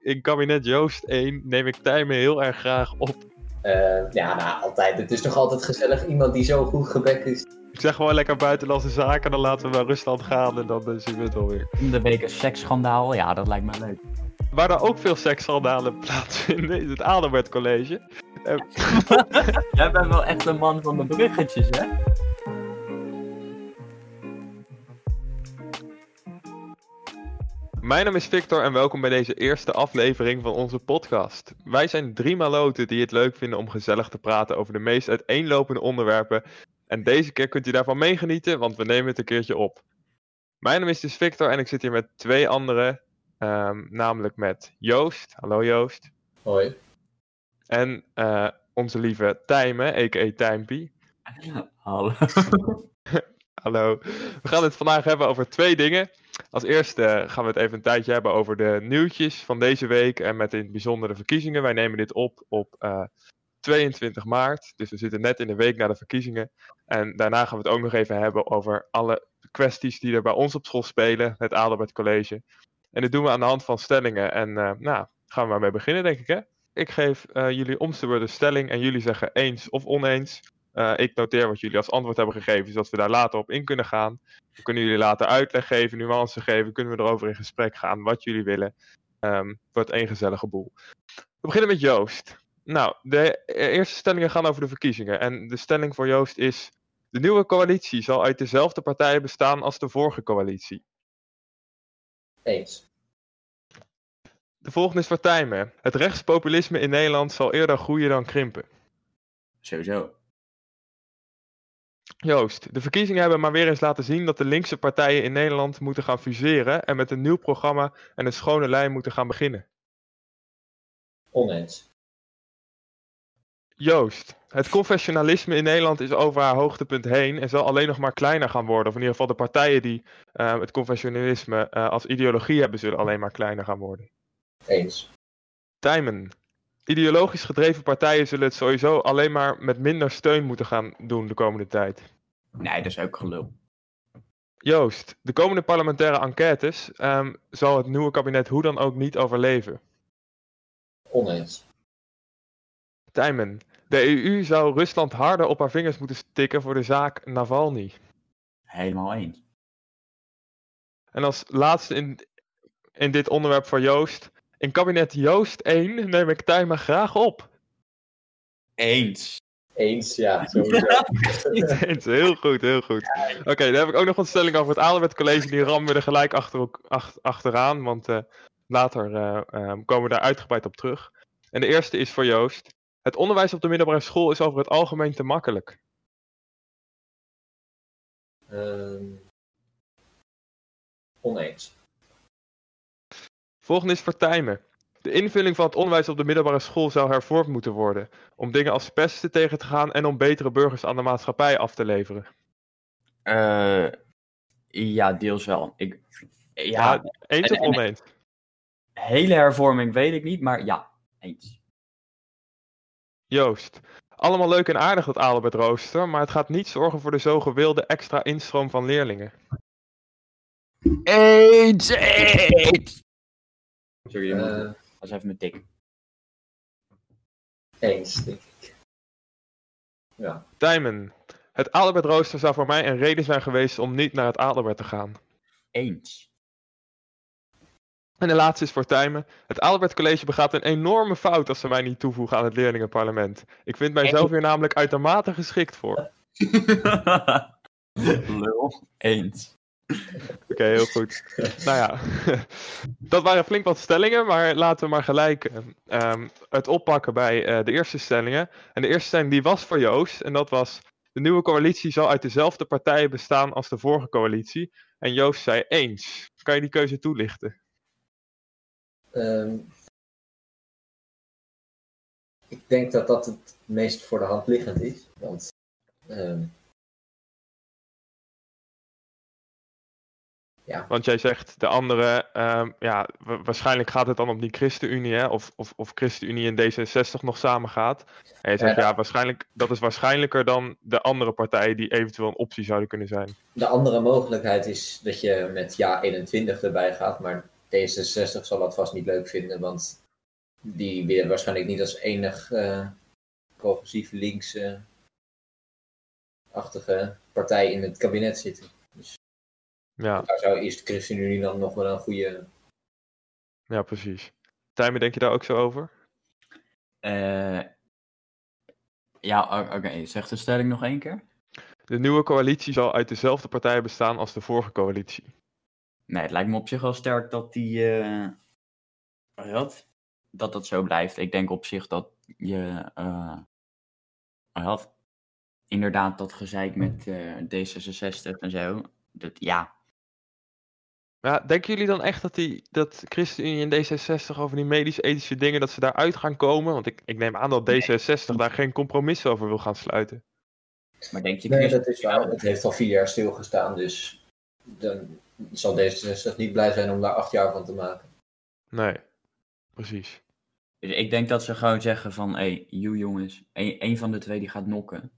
in kabinet Joost 1 neem ik Tijmen heel erg graag op. Eh, ja, nou, altijd. Het is toch altijd gezellig iemand die zo goed gebekt is. Ik zeg gewoon lekker buitenlandse zaken, dan laten we naar Rusland gaan en dan eh, zien we het alweer. De week een seksschandaal, ja, dat lijkt me leuk. Waar er ook veel seksschandalen plaatsvinden is het Adelbert College. Eh, Jij bent wel echt een man van de bruggetjes, hè? Mijn naam is Victor en welkom bij deze eerste aflevering van onze podcast. Wij zijn drie maloten die het leuk vinden om gezellig te praten over de meest uiteenlopende onderwerpen. En deze keer kunt u daarvan meegenieten, want we nemen het een keertje op. Mijn naam is dus Victor en ik zit hier met twee anderen, ehm, namelijk met Joost. Hallo Joost. Hoi. En eh, onze lieve Tijmen, a.k.a. Tijmpie. Hallo. Hallo. We gaan het vandaag hebben over twee dingen. Als eerste gaan we het even een tijdje hebben over de nieuwtjes van deze week en met in het bijzonder de verkiezingen. Wij nemen dit op op eh, 22 maart, dus we zitten net in de week na de verkiezingen. En daarna gaan we het ook nog even hebben over alle kwesties die er bij ons op school spelen, het Adelbert College. En dit doen we aan de hand van stellingen. En eh, nou, gaan we maar mee beginnen, denk ik hè. Ik geef eh, jullie te worden stelling en jullie zeggen eens of oneens. Eh, ik noteer wat jullie als antwoord hebben gegeven, zodat we daar later op in kunnen gaan. Dan kunnen jullie later uitleg geven, nuance geven, kunnen we erover in gesprek gaan, wat jullie willen. Um, wordt één gezellige boel. We beginnen met Joost. Nou, de eerste stellingen gaan over de verkiezingen. En de stelling voor Joost is: de nieuwe coalitie zal uit dezelfde partijen bestaan als de vorige coalitie. Eens. De volgende is voor Tijmen. Het rechtspopulisme in Nederland zal eerder groeien dan krimpen. Sowieso. Joost, de verkiezingen hebben maar weer eens laten zien dat de linkse partijen in Nederland moeten gaan fuseren en met een nieuw programma en een schone lijn moeten gaan beginnen. Oneens. Joost, het confessionalisme in Nederland is over haar hoogtepunt heen en zal alleen nog maar kleiner gaan worden. Of in ieder geval de partijen die uh, het confessionalisme uh, als ideologie hebben, zullen alleen maar kleiner gaan worden. Eens. Tijmen, ideologisch gedreven partijen zullen het sowieso alleen maar met minder steun moeten gaan doen de komende tijd. Nee, dat is ook gelul. Joost, de komende parlementaire enquêtes um, zal het nieuwe kabinet hoe dan ook niet overleven. Oneens. Tijmen, de EU zou Rusland harder op haar vingers moeten stikken voor de zaak Navalny. Helemaal eens. En als laatste in, in dit onderwerp voor Joost. In kabinet Joost 1 neem ik Tijmen graag op. Eens. Eens, ja. Sowieso. Eens, heel goed, heel goed. Oké, okay, dan heb ik ook nog een stelling over het Adelbert College. Die rammen we er gelijk achter, achter, achteraan, want uh, later uh, um, komen we daar uitgebreid op terug. En de eerste is voor Joost. Het onderwijs op de middelbare school is over het algemeen te makkelijk. Um, oneens. Volgende is voor Tijmen. De invulling van het onderwijs op de middelbare school zou hervormd moeten worden. Om dingen als pesten tegen te gaan en om betere burgers aan de maatschappij af te leveren. Uh, ja, deels wel. Ik, ja, ja eens of oneens? Hele hervorming weet ik niet, maar ja, eens. Joost. Allemaal leuk en aardig dat Adelbert rooster, maar het gaat niet zorgen voor de zo gewilde extra instroom van leerlingen. Eens, eens. Sorry, uh, dat was even mijn tik. Eens, denk ik. Ja. Tijmen. Het Adelbert rooster zou voor mij een reden zijn geweest om niet naar het Adelbert te gaan. Eens. En de laatste is voor Tijmen. Het Adelbert College begaat een enorme fout als ze mij niet toevoegen aan het leerlingenparlement. Ik vind mijzelf hier namelijk uitermate geschikt voor. Lul. Eens. Oké, heel goed. nou ja, dat waren flink wat stellingen, maar laten we maar gelijk um, het oppakken bij uh, de eerste stellingen. En de eerste stelling die was voor Joost, en dat was... De nieuwe coalitie zal uit dezelfde partijen bestaan als de vorige coalitie. En Joost zei eens. Kan je die keuze toelichten? Um, ik denk dat dat het meest voor de hand liggend is. Want um, ja. Want jij zegt de andere, um, ja, waarschijnlijk gaat het dan om die ChristenUnie, hè? Of, of, of ChristenUnie en D66 nog samen gaat. En je zegt ja, ja, waarschijnlijk, dat is waarschijnlijker dan de andere partijen die eventueel een optie zouden kunnen zijn. De andere mogelijkheid is dat je met ja 21 erbij gaat, maar D66 zal dat vast niet leuk vinden, want die weer waarschijnlijk niet als enig uh, progressief links-achtige partij in het kabinet zitten. Ja. daar zou eerst de ChristenUnie dan nog wel een goede... Ja, precies. Tijmen, denk je daar ook zo over? Uh, ja, oké. Zeg de stelling nog één keer. De nieuwe coalitie zal uit dezelfde partijen bestaan als de vorige coalitie. Nee, het lijkt me op zich wel sterk dat die. Uh, dat, dat dat zo blijft. Ik denk op zich dat je. Uh, had, inderdaad, dat gezeik met uh, D66 en zo. Dat, ja. Ja, denken jullie dan echt dat, die, dat ChristenUnie en D66 over die medisch-ethische dingen, dat ze daaruit gaan komen? Want ik, ik neem aan dat D66 daar geen compromis over wil gaan sluiten. Maar denk je... Nee, dat is wel. Het heeft al vier jaar stilgestaan, dus dan zal D66 niet blij zijn om daar acht jaar van te maken. Nee, precies. Dus ik denk dat ze gewoon zeggen van, hé, hey, you jongens, één van de twee die gaat nokken.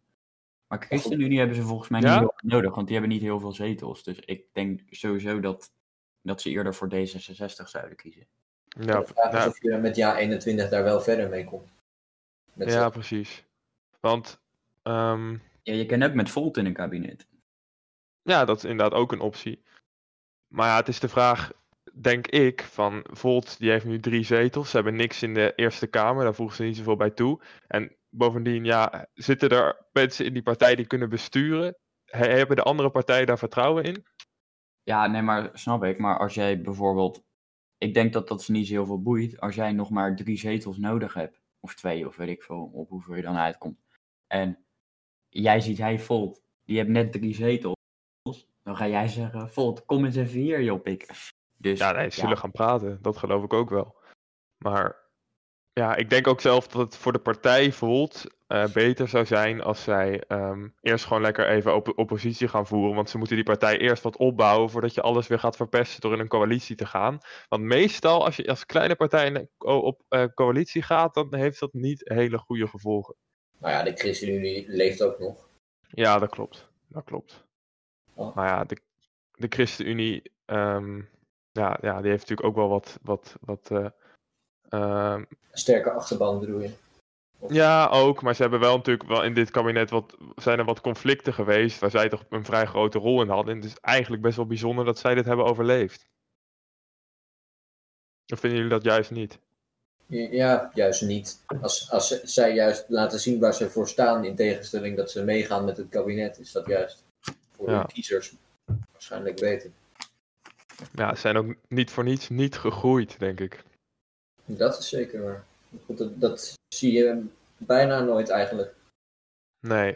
Maar ChristenUnie hebben ze volgens mij niet heel nodig, want die hebben niet heel veel zetels. Dus ik denk sowieso dat, dat ze eerder voor D66 zouden kiezen. Ja, de vraag is of je met jaar 21 daar wel verder mee komt. ja, precies. Want... Um... Ja, je kan ook met Volt in een kabinet. Ja, dat is inderdaad ook een optie. Maar ja, het is de vraag, denk ik, van Volt, die heeft nu drie zetels. Ze hebben niks in de Eerste Kamer, daar voegen ze niet zoveel bij toe. En bovendien, ja, zitten er mensen in die partij die kunnen besturen? Hebben de andere partijen daar vertrouwen in? Ja, nee, maar snap ik. Maar als jij bijvoorbeeld, ik denk dat dat ze niet zo heel veel boeit. Als jij nog maar drie zetels nodig hebt, of twee, of weet ik veel, op hoeveel je dan uitkomt. En jij ziet hij Volt, die heeft net drie zetels. Dan ga jij zeggen, Volt, kom eens even hier, Joppik. Dus, ja, nee, ze zullen gaan praten. Dat geloof ik ook wel. Maar ja, ik denk ook zelf dat het voor de partij Volt uh, beter zou zijn als zij um, eerst gewoon lekker even op oppositie gaan voeren. Want ze moeten die partij eerst wat opbouwen voordat je alles weer gaat verpesten door in een coalitie te gaan. Want meestal als je als kleine partij op uh, coalitie gaat, dan heeft dat niet hele goede gevolgen. Nou ja, de ChristenUnie leeft ook nog. Ja, dat klopt. Dat klopt. Oh. Maar ja, de, de ChristenUnie, um, ja, ja, die heeft natuurlijk ook wel wat. wat, wat uh, um, Sterke achterban bedoel je? Ja, ook. Maar ze hebben wel natuurlijk wel in dit kabinet wat, zijn er wat conflicten geweest waar zij toch een vrij grote rol in hadden. En het is eigenlijk best wel bijzonder dat zij dit hebben overleefd. Of vinden jullie dat juist niet? Ja, juist niet. Als, als zij juist laten zien waar ze voor staan, in tegenstelling dat ze meegaan met het kabinet, is dat juist voor ja. de kiezers waarschijnlijk beter. Ja, ze zijn ook niet voor niets niet gegroeid, denk ik. Dat is zeker waar. Dat, dat zie je bijna nooit eigenlijk. Nee.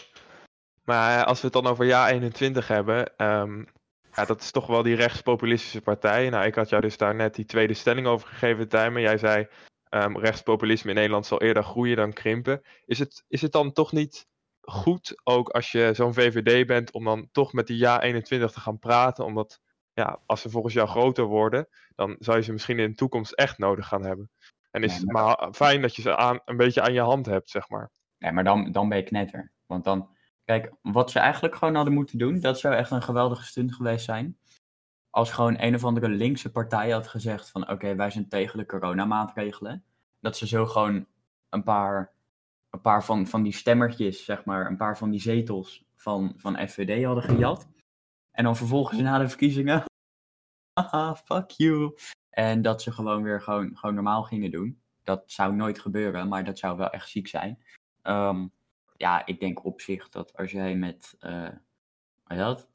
Maar als we het dan over jaar 21 hebben, um, ja, dat is toch wel die rechtspopulistische partij. Nou, ik had jou dus daar net die tweede stelling over gegeven, Tijmen. Jij zei, um, rechtspopulisme in Nederland zal eerder groeien dan krimpen. Is het, is het dan toch niet goed, ook als je zo'n VVD bent, om dan toch met die ja 21 te gaan praten. Omdat ja, als ze volgens jou groter worden, dan zou je ze misschien in de toekomst echt nodig gaan hebben. En is het maar fijn dat je ze aan, een beetje aan je hand hebt, zeg maar. Nee, maar dan, dan ben je knetter. Want dan, kijk, wat ze eigenlijk gewoon hadden moeten doen, dat zou echt een geweldige stunt geweest zijn. Als gewoon een of andere linkse partij had gezegd van oké, wij zijn tegen de coronamaatregelen. Dat ze zo gewoon een paar een paar van, van die stemmertjes, zeg maar, een paar van die zetels van, van FVD hadden gejat. En dan vervolgens na de verkiezingen, haha, fuck you. En dat ze gewoon weer gewoon, gewoon normaal gingen doen. Dat zou nooit gebeuren, maar dat zou wel echt ziek zijn. Um, ja, ik denk op zich dat als jij met, uh, wat dat?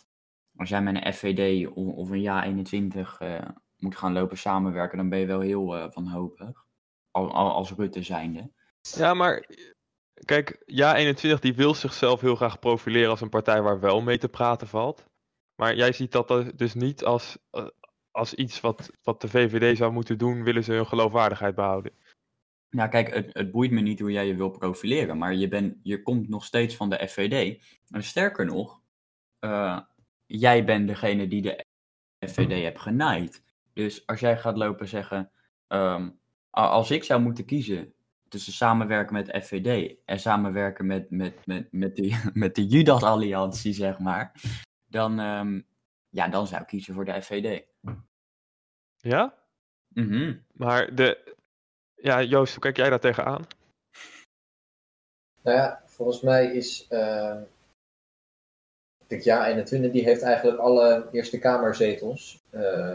Als jij met een FVD of, een JA 21 uh, moet gaan lopen samenwerken, dan ben je wel heel uh, wanhopig. Al, al, als Rutte zijnde. Ja, maar Kijk, Ja21 die wil zichzelf heel graag profileren als een partij waar wel mee te praten valt. Maar jij ziet dat dus niet als, eh, als iets wat, wat de VVD zou moeten doen, willen ze hun geloofwaardigheid behouden. Nou kijk, het, het boeit me niet hoe jij je wil profileren, maar je, bent je komt nog steeds van de FVD. En sterker nog, uh, jij bent degene die de FVD hebt genaaid. Dus als jij gaat lopen zeggen, um, als ik zou moeten kiezen tussen samenwerken met FVD en samenwerken met, met, met, met, die, met de Judas-alliantie, zeg maar, dan, um, ja, dan zou ik kiezen voor de FVD. Ja? Mhm. Maar de. Ja, Joost, hoe kijk jij daar tegenaan? Nou ja, volgens mij is. eh de Ja 21 die heeft eigenlijk alle Eerste Kamerzetels. eh,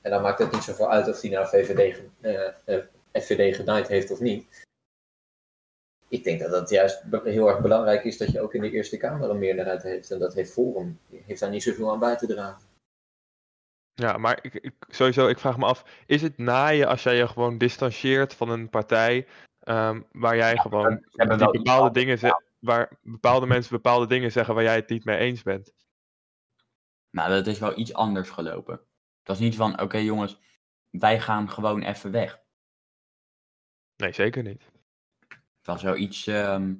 en dan maakt het niet zoveel uit of die nou VVD, ge- eh, eh, FVD genaaid heeft of niet. Ik denk dat het juist heel erg belangrijk is dat je ook in de Eerste Kamer een meerderheid heeft. En dat heeft Forum. Die heeft daar niet zoveel aan bij te dragen. Ja, maar ik, ik, sowieso, ik vraag me af, is het naaien als jij je gewoon distancieert van een partij ehm, waar jij gewoon die bepaalde dingen waar bepaalde mensen bepaalde dingen zeggen waar jij het niet mee eens bent? Nou, dat is wel iets anders gelopen. Het was niet van, oké jongens, wij gaan gewoon even weg. Nee, zeker niet. Het was wel iets, ehm,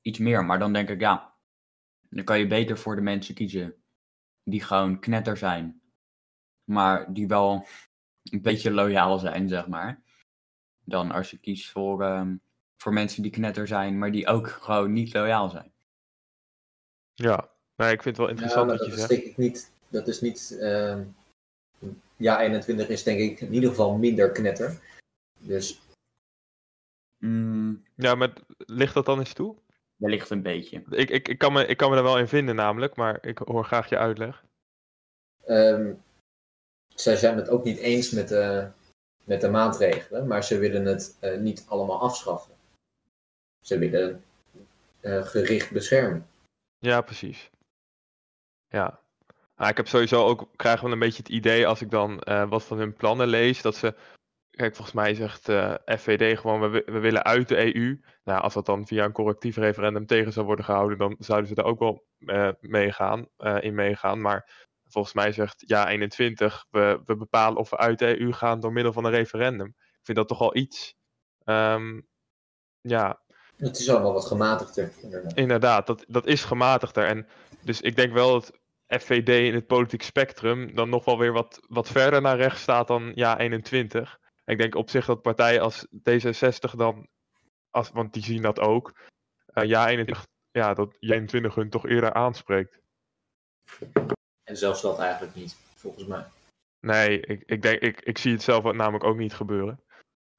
iets meer. Maar dan denk ik, ja, dan kan je beter voor de mensen kiezen die gewoon knetter zijn. Maar die wel een beetje loyaal zijn, zeg maar. Dan als je kiest voor, ehm, voor mensen die knetter zijn, maar die ook gewoon niet loyaal zijn. Ja, nee, ik vind het wel interessant wat dat je is zegt. denk ik niet. Dat is niet. ehm, ja, 21 is denk ik in ieder geval minder knetter. Dus Mm, Ja, maar ligt dat dan eens toe? wellicht een beetje. Ik, ik, ik, kan me, ik kan me er wel in vinden namelijk, maar ik hoor graag je uitleg. ehm, zij zijn het ook niet eens met de, met de maatregelen, maar ze willen het eh, niet allemaal afschaffen. Ze willen eh, gericht beschermen. Ja, precies. Ja. Ah, ik heb sowieso ook, krijg wel een beetje het idee als ik dan eh, wat van hun plannen lees, dat ze, kijk, volgens mij zegt FVD gewoon, we, we willen uit de EU. Nou, als dat dan via een correctief referendum tegen zou worden gehouden, dan zouden ze daar ook wel meegaan, in meegaan. Maar volgens mij zegt ja 21, we, we bepalen of we uit de EU gaan door middel van een referendum. Ik vind dat toch al iets. Ehm, ja, Het is allemaal wat gematigder. inderdaad. Inderdaad, dat, dat is gematigder. En dus ik denk wel dat FVD in het politiek spectrum dan nog wel weer wat, wat verder naar rechts staat dan ja 21. Ik denk op zich dat partijen als D66 dan, als, want die zien dat ook, eh, ja 21, ja, dat ja 21 hun toch eerder aanspreekt. En zelfs dat eigenlijk niet, volgens mij. Nee, ik, ik, denk, ik, ik zie het zelf namelijk ook niet gebeuren.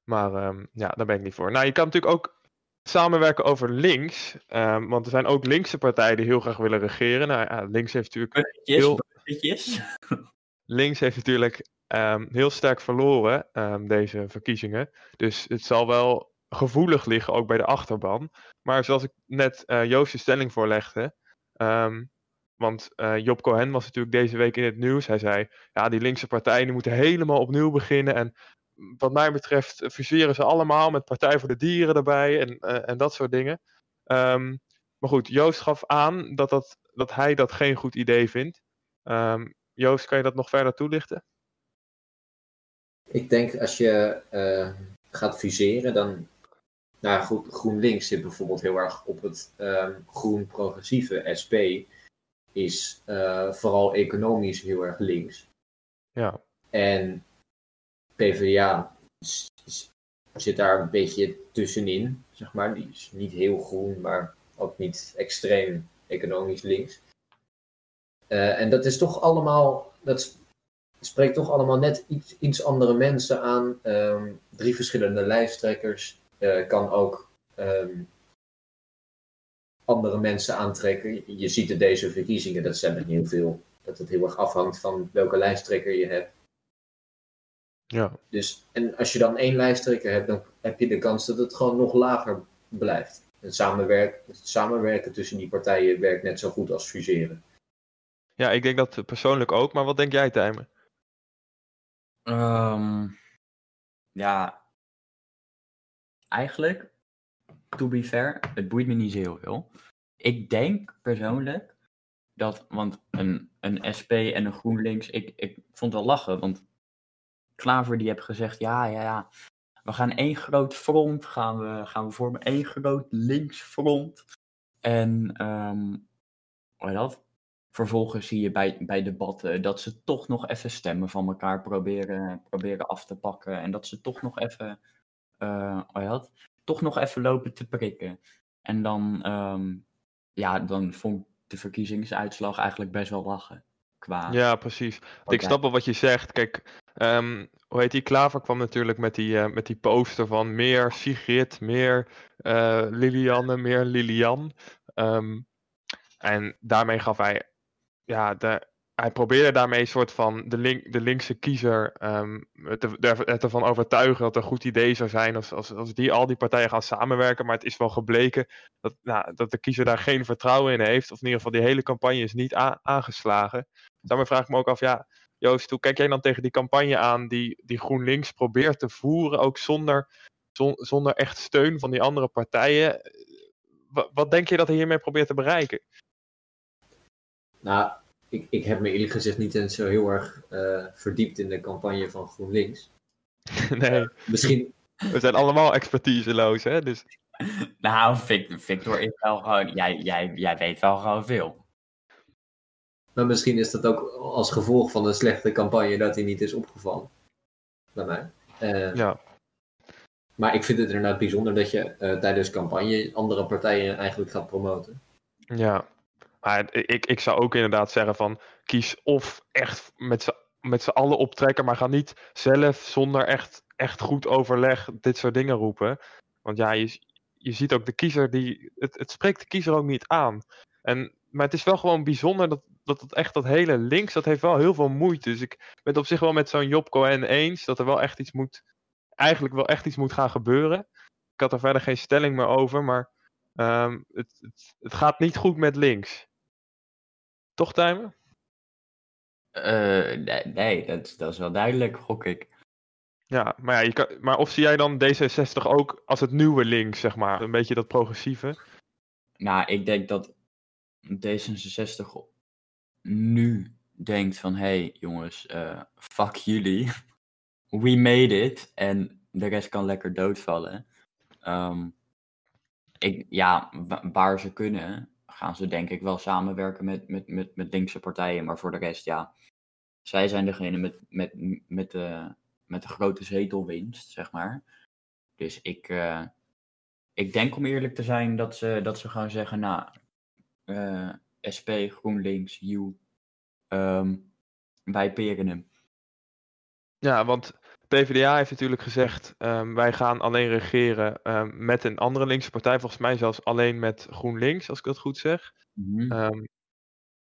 Maar ehm, ja, daar ben ik niet voor. Nou, je kan natuurlijk ook samenwerken over links. ehm, want er zijn ook linkse partijen die heel graag willen regeren. Nou ja, links heeft natuurlijk Heel- links heeft natuurlijk ehm, heel sterk verloren deze verkiezingen. Dus het zal wel gevoelig liggen, ook bij de achterban. Maar zoals ik net eh Joost's stelling voorlegde. Want eh, Job Cohen was natuurlijk deze week in het nieuws. Hij zei, ja, die linkse partijen moeten helemaal opnieuw beginnen. En wat mij betreft fuseren ze allemaal met Partij voor de Dieren erbij en, eh, en dat soort dingen. Ehm, maar goed, Joost gaf aan dat, dat, dat hij dat geen goed idee vindt. Ehm, Joost, kan je dat nog verder toelichten? Ik denk als je eh, gaat fuseren, dan. Nou goed, GroenLinks zit bijvoorbeeld heel erg op het ehm, groen-progressieve. SP is eh, vooral economisch heel erg links. Ja, En PvdA zit daar een beetje tussenin, zeg maar. Die is niet heel groen, maar ook niet extreem economisch links. Eh, en dat is toch allemaal, dat spreekt toch allemaal net iets, iets andere mensen aan. Ehm, drie verschillende lijsttrekkers eh, kan ook ehm, andere mensen aantrekken. Je ziet in deze verkiezingen, dat zijn er heel veel, dat het heel erg afhangt van welke lijsttrekker je hebt. ja. Dus, en als je dan één lijsttrekker hebt, dan heb je de kans dat het gewoon nog lager blijft. Het, samenwerk, het samenwerken tussen die partijen werkt net zo goed als fuseren. ja, ik denk dat persoonlijk ook. Maar wat denk jij, Tijmen? Ehm, ja, eigenlijk, to be fair, het boeit me niet zo heel veel. Ik denk persoonlijk dat, want een, een SP en een GroenLinks, ik, ik vond wel lachen, want Klaver die heeft gezegd, ja, ja, ja, we gaan één groot front, gaan we, gaan we vormen, één groot linksfront. En, heet dat? Vervolgens zie je bij, bij debatten dat ze toch nog even stemmen van elkaar proberen, proberen af te pakken. En dat ze toch nog even, heet dat? Toch nog even lopen te prikken. En dan, ehm, ja, dan vond ik de verkiezingsuitslag eigenlijk best wel lachen. Qua Ja, precies. Ik snap wel wat je zegt. Kijk, Ehm, hoe heet die? Klaver kwam natuurlijk met die, eh, met die poster van meer Sigrid, meer eh, Lilianne, meer Lilian. Ehm, en daarmee gaf hij, ja, de, hij probeerde daarmee een soort van de, link, de linkse kiezer er- het ervan overtuigen dat het een goed idee zou zijn als, als, als die, al die partijen gaan samenwerken. Maar het is wel gebleken dat, nou, dat de kiezer daar geen vertrouwen in heeft. Of in ieder geval die hele campagne is niet aangeslagen. Daarmee vraag ik me ook af, ja, Joost, hoe kijk jij dan tegen die campagne aan die, die GroenLinks probeert te voeren, ook zonder, zon- zonder echt steun van die andere partijen? Wat denk je dat hij hiermee probeert te bereiken? Nou, ik, ik heb me eerlijk gezegd niet eens zo heel erg eh, verdiept in de campagne van GroenLinks. nee, Misschien, we zijn allemaal expertiseloos, hè? Dus Nou, Vic- Victor is wel gewoon, jij, jij, jij weet wel gewoon veel. maar misschien is dat ook als gevolg van een slechte campagne dat hij niet is opgevallen. Bij mij. Eh, ja. Maar ik vind het inderdaad bijzonder dat je eh, tijdens campagne andere partijen eigenlijk gaat promoten. Ja, maar ik, ik zou ook inderdaad zeggen van kies of echt met z'n met allen optrekken, maar ga niet zelf zonder echt, echt goed overleg dit soort dingen roepen. Want ja, je, je ziet ook de kiezer, die, het, het spreekt de kiezer ook niet aan. En, maar het is wel gewoon bijzonder dat, dat het echt dat hele links, dat heeft wel heel veel moeite. Dus ik ben op zich wel met zo'n Job Cohen eens, dat er wel echt iets moet, eigenlijk wel echt iets moet gaan gebeuren. Ik had er verder geen stelling meer over, maar Ehm, het, het gaat niet goed met links. Toch, Tijmen? Eh, nee, nee dat, is- dat is wel duidelijk, gok ik. Ja, maar, ja, je kan, maar of zie jij dan D66 ook als het nieuwe links, zeg maar? Een beetje dat progressieve? Nou, ik denk dat D66 nu denkt van, hé hey, jongens, eh, fuck jullie. We made it. En de rest kan lekker doodvallen. Ehm, ik, ja, wa- waar ze kunnen, gaan ze denk ik wel samenwerken met, met, met, met linkse partijen. Maar voor de rest, ja, zij zijn degene met, met, met, de, met de grote zetelwinst, zeg maar. Dus ik, eh, ik denk om eerlijk te zijn dat ze, dat ze gaan zeggen, nou, eh, SP, GroenLinks, U, ehm, wij peren hem. Ja, want PvdA heeft natuurlijk gezegd, ehm, wij gaan alleen regeren ehm, met een andere linkse partij. Volgens mij zelfs alleen met GroenLinks, als ik dat goed zeg. Mhm. Ehm,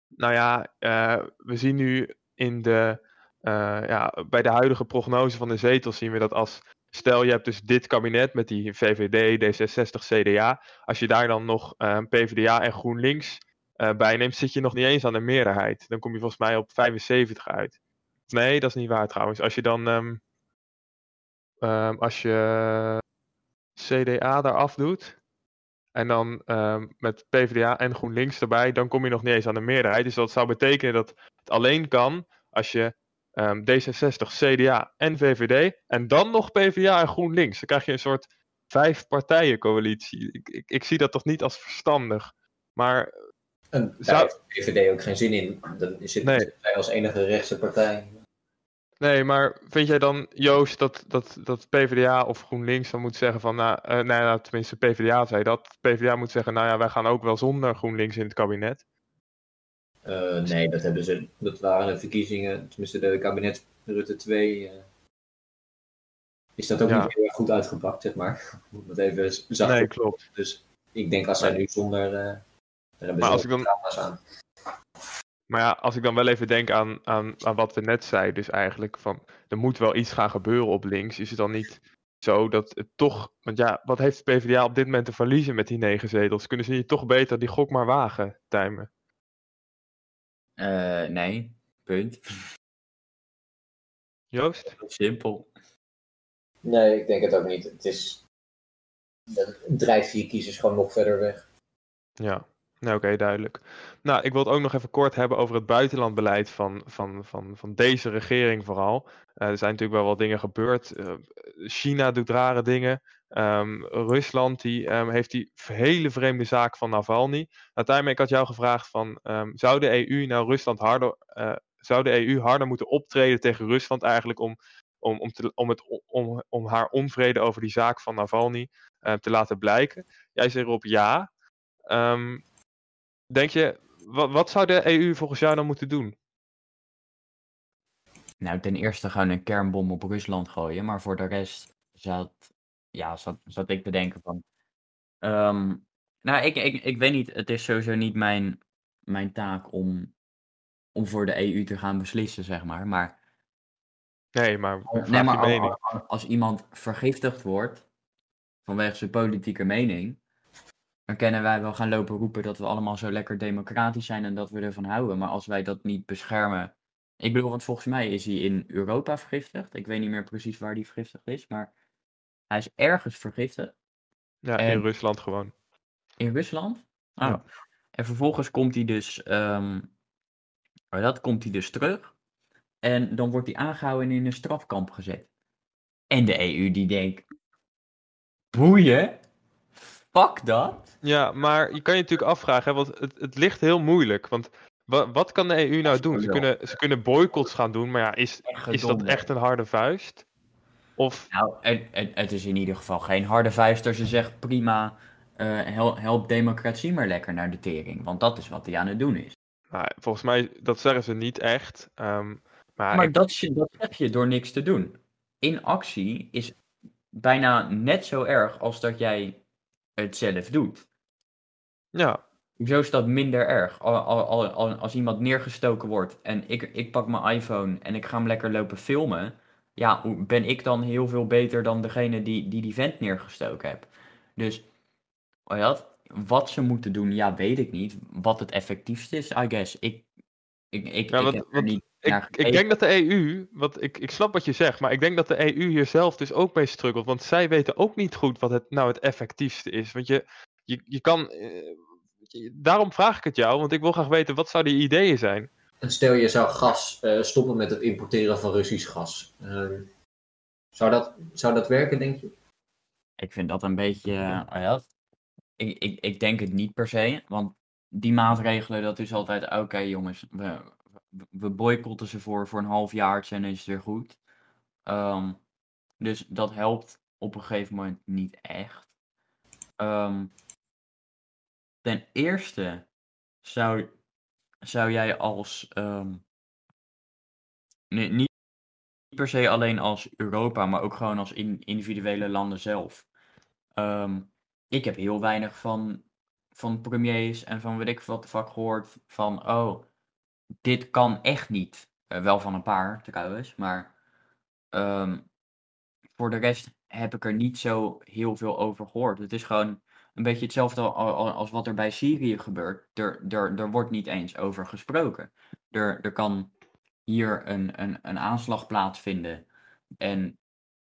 nou ja, eh, we zien nu in de, eh, ja, bij de huidige prognose van de zetels zien we dat als, stel je hebt dus dit kabinet met die VVD, D66, CDA, als je daar dan nog PvdA en GroenLinks eh bij neemt, zit je nog niet eens aan de meerderheid. Dan kom je volgens mij op 75 uit. Nee, dat is niet waar trouwens. Als je dan, ehm, als je CDA daar doet, en dan ehm, met PvdA en GroenLinks erbij, dan kom je nog niet eens aan de meerderheid. Dus dat zou betekenen dat het alleen kan als je ehm, D66, CDA en VVD en dan nog PvdA en GroenLinks. Dan krijg je een soort vijf partijen coalitie. Ik, ik, ik zie dat toch niet als verstandig. Maar En daar Zou- heeft de VVD ook geen zin in. Dan zit Nee. als enige rechtse partij. Nee, maar vind jij dan, Joost, dat, dat, dat PvdA of GroenLinks dan moet zeggen van, nou, eh, nou ja, tenminste PvdA zei dat, PvdA moet zeggen, nou ja, wij gaan ook wel zonder GroenLinks in het kabinet. Eh, nee, dat hebben ze. Dat waren de verkiezingen, tenminste de kabinet Rutte 2. eh, is dat ook Ja. niet heel erg goed uitgepakt, zeg maar. Om het even zacht Nee, klopt. Dus ik denk als zij nu zonder. daar hebben Maar ze als wel ik dan- aan. Maar ja, als ik dan wel even denk aan, aan, aan wat we net zeiden, dus eigenlijk van er moet wel iets gaan gebeuren op links. Is het dan niet zo dat het toch, want ja, wat heeft de PvdA op dit moment te verliezen met die negen zetels? Kunnen ze niet toch beter die gok maar wagen, Tijmen? Eh, nee, punt. Joost? Simpel. Nee, ik denk het ook niet. Het is. Dat drijft je kiezers gewoon nog verder weg. Ja, nou oké, duidelijk. Nou, ik wil het ook nog even kort hebben over het buitenlandbeleid van, van, van, van deze regering vooral. Eh, er zijn natuurlijk wel wat dingen gebeurd. Eh, China doet rare dingen. Ehm, Rusland die, ehm, heeft die hele vreemde zaak van Navalny. Uiteindelijk had jou gevraagd van, ehm, zou de EU nou Rusland harder, eh, zou de EU harder moeten optreden tegen Rusland eigenlijk om, om, om, te, om, het, om, om haar onvrede over die zaak van Navalny te laten blijken? Jij zegt erop ja. Ehm, denk je, wat, wat zou de EU volgens jou dan moeten doen? Nou, ten eerste gewoon een kernbom op Rusland gooien, maar voor de rest zat, ja, zat, zat ik te denken van. ehm, nou, ik, ik, ik weet niet, het is sowieso niet mijn, mijn taak om, om voor de EU te gaan beslissen, zeg maar. Maar, Nee, maar nee, maar je al- mening. al- als iemand vergiftigd wordt vanwege zijn politieke mening, dan kunnen wij wel gaan lopen roepen dat we allemaal zo lekker democratisch zijn en dat we ervan houden. Maar als wij dat niet beschermen. Ik bedoel, want volgens mij is hij in Europa vergiftigd. Ik weet niet meer precies waar hij vergiftigd is, maar hij is ergens vergiftigd. Ja, in Rusland gewoon. In Rusland? Oh. Ja. En vervolgens komt hij dus, maar dat komt hij dus terug. En dan wordt hij aangehouden en in een strafkamp gezet. En de EU die denkt, boeien, fuck dat. Ja, maar je kan je natuurlijk afvragen, hè, want het, het ligt heel moeilijk. Want wa- wat kan de EU nou doen? Ze kunnen, ze kunnen boycotts gaan doen, maar ja, is, is dat echt een harde vuist? Of, Nou, het, het, het is in ieder geval geen harde vuist als je zegt, prima, eh, hel- help democratie maar lekker naar de tering. Want dat is wat hij aan het doen is. nou, volgens mij, dat zeggen ze niet echt. ehm, maar Maar ik- dat, dat zeg je door niks te doen. Inactie is bijna net zo erg als dat jij het zelf doet. ja, Hoezo is dat minder erg? Al, al, al, al- als iemand neergestoken wordt en ik, ik pak mijn iPhone en ik ga hem lekker lopen filmen. Ja, ben ik dan heel veel beter dan degene die die, die vent neergestoken heeft? Dus, wat ze moeten doen, ja, weet ik niet. Wat het effectiefste is, I guess. Ik, ik, ik, Ja, ik wat- heb wat- niet ik, ik denk dat de EU, wat ik, ik snap wat je zegt, maar ik denk dat de EU hier zelf dus ook mee struggelt. Want zij weten ook niet goed wat het nou het effectiefste is. Want je, je, je kan, eh, je- daarom vraag ik het jou, want ik wil graag weten, wat zouden die ideeën zijn? En stel je zou gas eh, stoppen met het importeren van Russisch gas. Ehm, zou, dat, zou dat werken, denk je? Ik vind dat een beetje. eh, oh ja, ik, ik, ik denk het niet per se. Want die maatregelen, dat is altijd. Oké, jongens, we, we- boycotten ze voor, voor een half jaar en is het weer goed. Ehm, dus dat helpt op een gegeven moment niet echt. Ehm, ten eerste zou, zou jij als. nee, niet per se alleen als Europa, maar ook gewoon als in, individuele landen zelf. Ik heb heel weinig van, van premiers en van weet ik wat de fuck gehoord van, oh, dit kan echt niet. Eh, wel van een paar trouwens, maar ehm, voor de rest heb ik er niet zo heel veel over gehoord. Het is gewoon een beetje hetzelfde al- al- als wat er bij Syrië gebeurt. Er, er, er wordt niet eens over gesproken. Er, er kan hier een, een, een aanslag plaatsvinden. En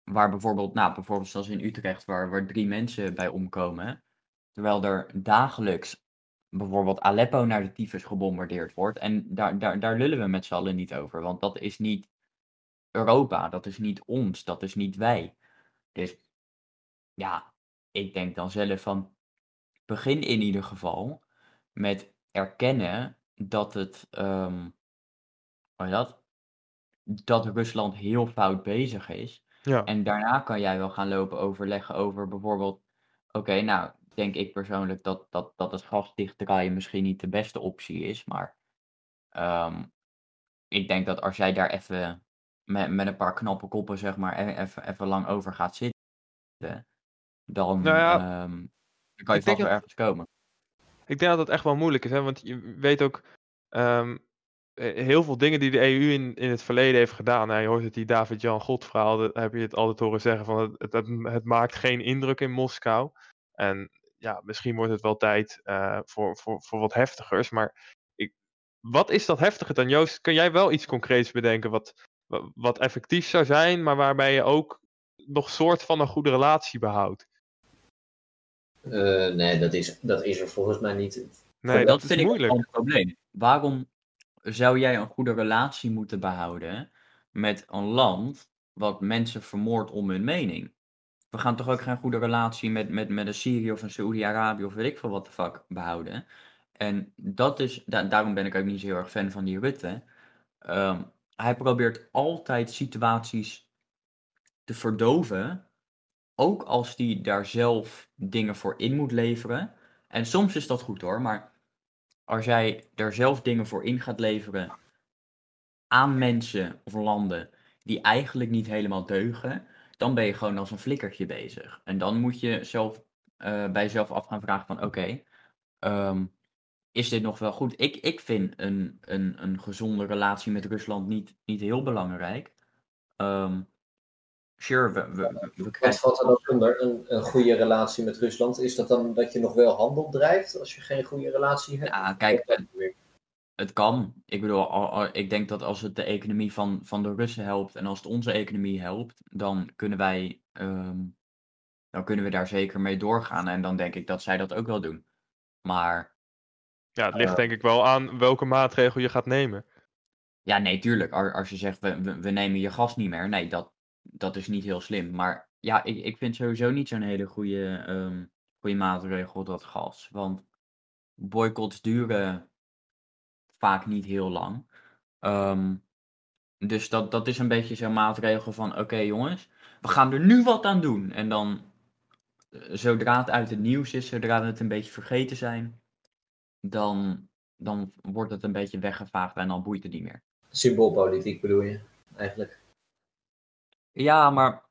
waar bijvoorbeeld, nou, bijvoorbeeld zoals in Utrecht, waar, waar drie mensen bij omkomen. Terwijl er dagelijks bijvoorbeeld Aleppo naar de tyfus gebombardeerd wordt. En daar, daar, daar lullen we met z'n allen niet over. Want dat is niet Europa, dat is niet ons, dat is niet wij. Dus ja, ik denk dan zelf van, begin in ieder geval met erkennen dat het, ehm, hoe heet dat? Dat Rusland heel fout bezig is. Ja, En daarna kan jij wel gaan lopen overleggen over bijvoorbeeld, oké, nou, denk ik persoonlijk dat, dat, dat het gas dichtdraaien misschien niet de beste optie is, maar ehm, ik denk dat als jij daar even met, met een paar knappe koppen, zeg maar, e- even, even lang over gaat zitten, dan, Nou ja, ehm, dan kan je vast wel dat- ergens komen. ik denk dat dat echt wel moeilijk is, hè? want je weet ook ehm, eh, heel veel dingen die de EU in, in het verleden heeft gedaan. Nou, je hoort het die David-Jan God verhaal, heb je het altijd horen zeggen van het, het, het maakt geen indruk in Moskou. En ja, misschien wordt het wel tijd eh, voor, voor, voor wat heftigers, maar ik, wat is dat heftige dan Joost? Kun jij wel iets concreets bedenken wat, wa- wat effectief zou zijn, maar waarbij je ook nog soort van een goede relatie behoudt? Eh, nee, dat is, dat is er volgens mij niet. Nee, dat, dat, vind ik moeilijk. een probleem. Waarom zou jij een goede relatie moeten behouden met een land wat mensen vermoordt om hun mening? We gaan toch ook geen goede relatie met, met, met een Syrië of een Saoedi-Arabië of weet ik veel wat de fuck behouden. En dat is, da- daarom ben ik ook niet zo heel erg fan van die Rutte. Ehm, hij probeert altijd situaties te verdoven, ook als hij daar zelf dingen voor in moet leveren. En soms is dat goed hoor, maar als jij er zelf dingen voor in gaat leveren aan mensen of landen die eigenlijk niet helemaal deugen, dan ben je gewoon als een flikkertje bezig. En dan moet je zelf eh, bij jezelf af gaan vragen van oké, ehm, is dit nog wel goed? Ik, ik vind een, een, een gezonde relatie met Rusland niet, niet heel belangrijk. Ehm, sure, we, we, we, we Wat krijgen... valt er dan onder een, een goede relatie met Rusland? Is dat dan dat je nog wel handel drijft als je geen goede relatie hebt? Ja, kijk, Het kan. Ik bedoel, ik denk dat als het de economie van, van de Russen helpt en als het onze economie helpt, dan kunnen wij, ehm, dan kunnen we daar zeker mee doorgaan. En dan denk ik dat zij dat ook wel doen. Maar Ja, het ligt Ja. denk ik wel aan welke maatregel je gaat nemen. ja, nee, tuurlijk. Als je zegt, we, we, we nemen je gas niet meer. Nee, dat, dat is niet heel slim. Maar ja, ik, ik vind sowieso niet zo'n hele goede, ehm, goede maatregel dat gas. Want boycotts duren vaak niet heel lang. Ehm, dus dat, dat is een beetje zo'n maatregel van: oké jongens, we gaan er nu wat aan doen. En dan, eh, zodra het uit het nieuws is, zodra we het een beetje vergeten zijn, dan, dan wordt het een beetje weggevaagd en dan boeit het niet meer. Symboolpolitiek bedoel je, eigenlijk. Ja, maar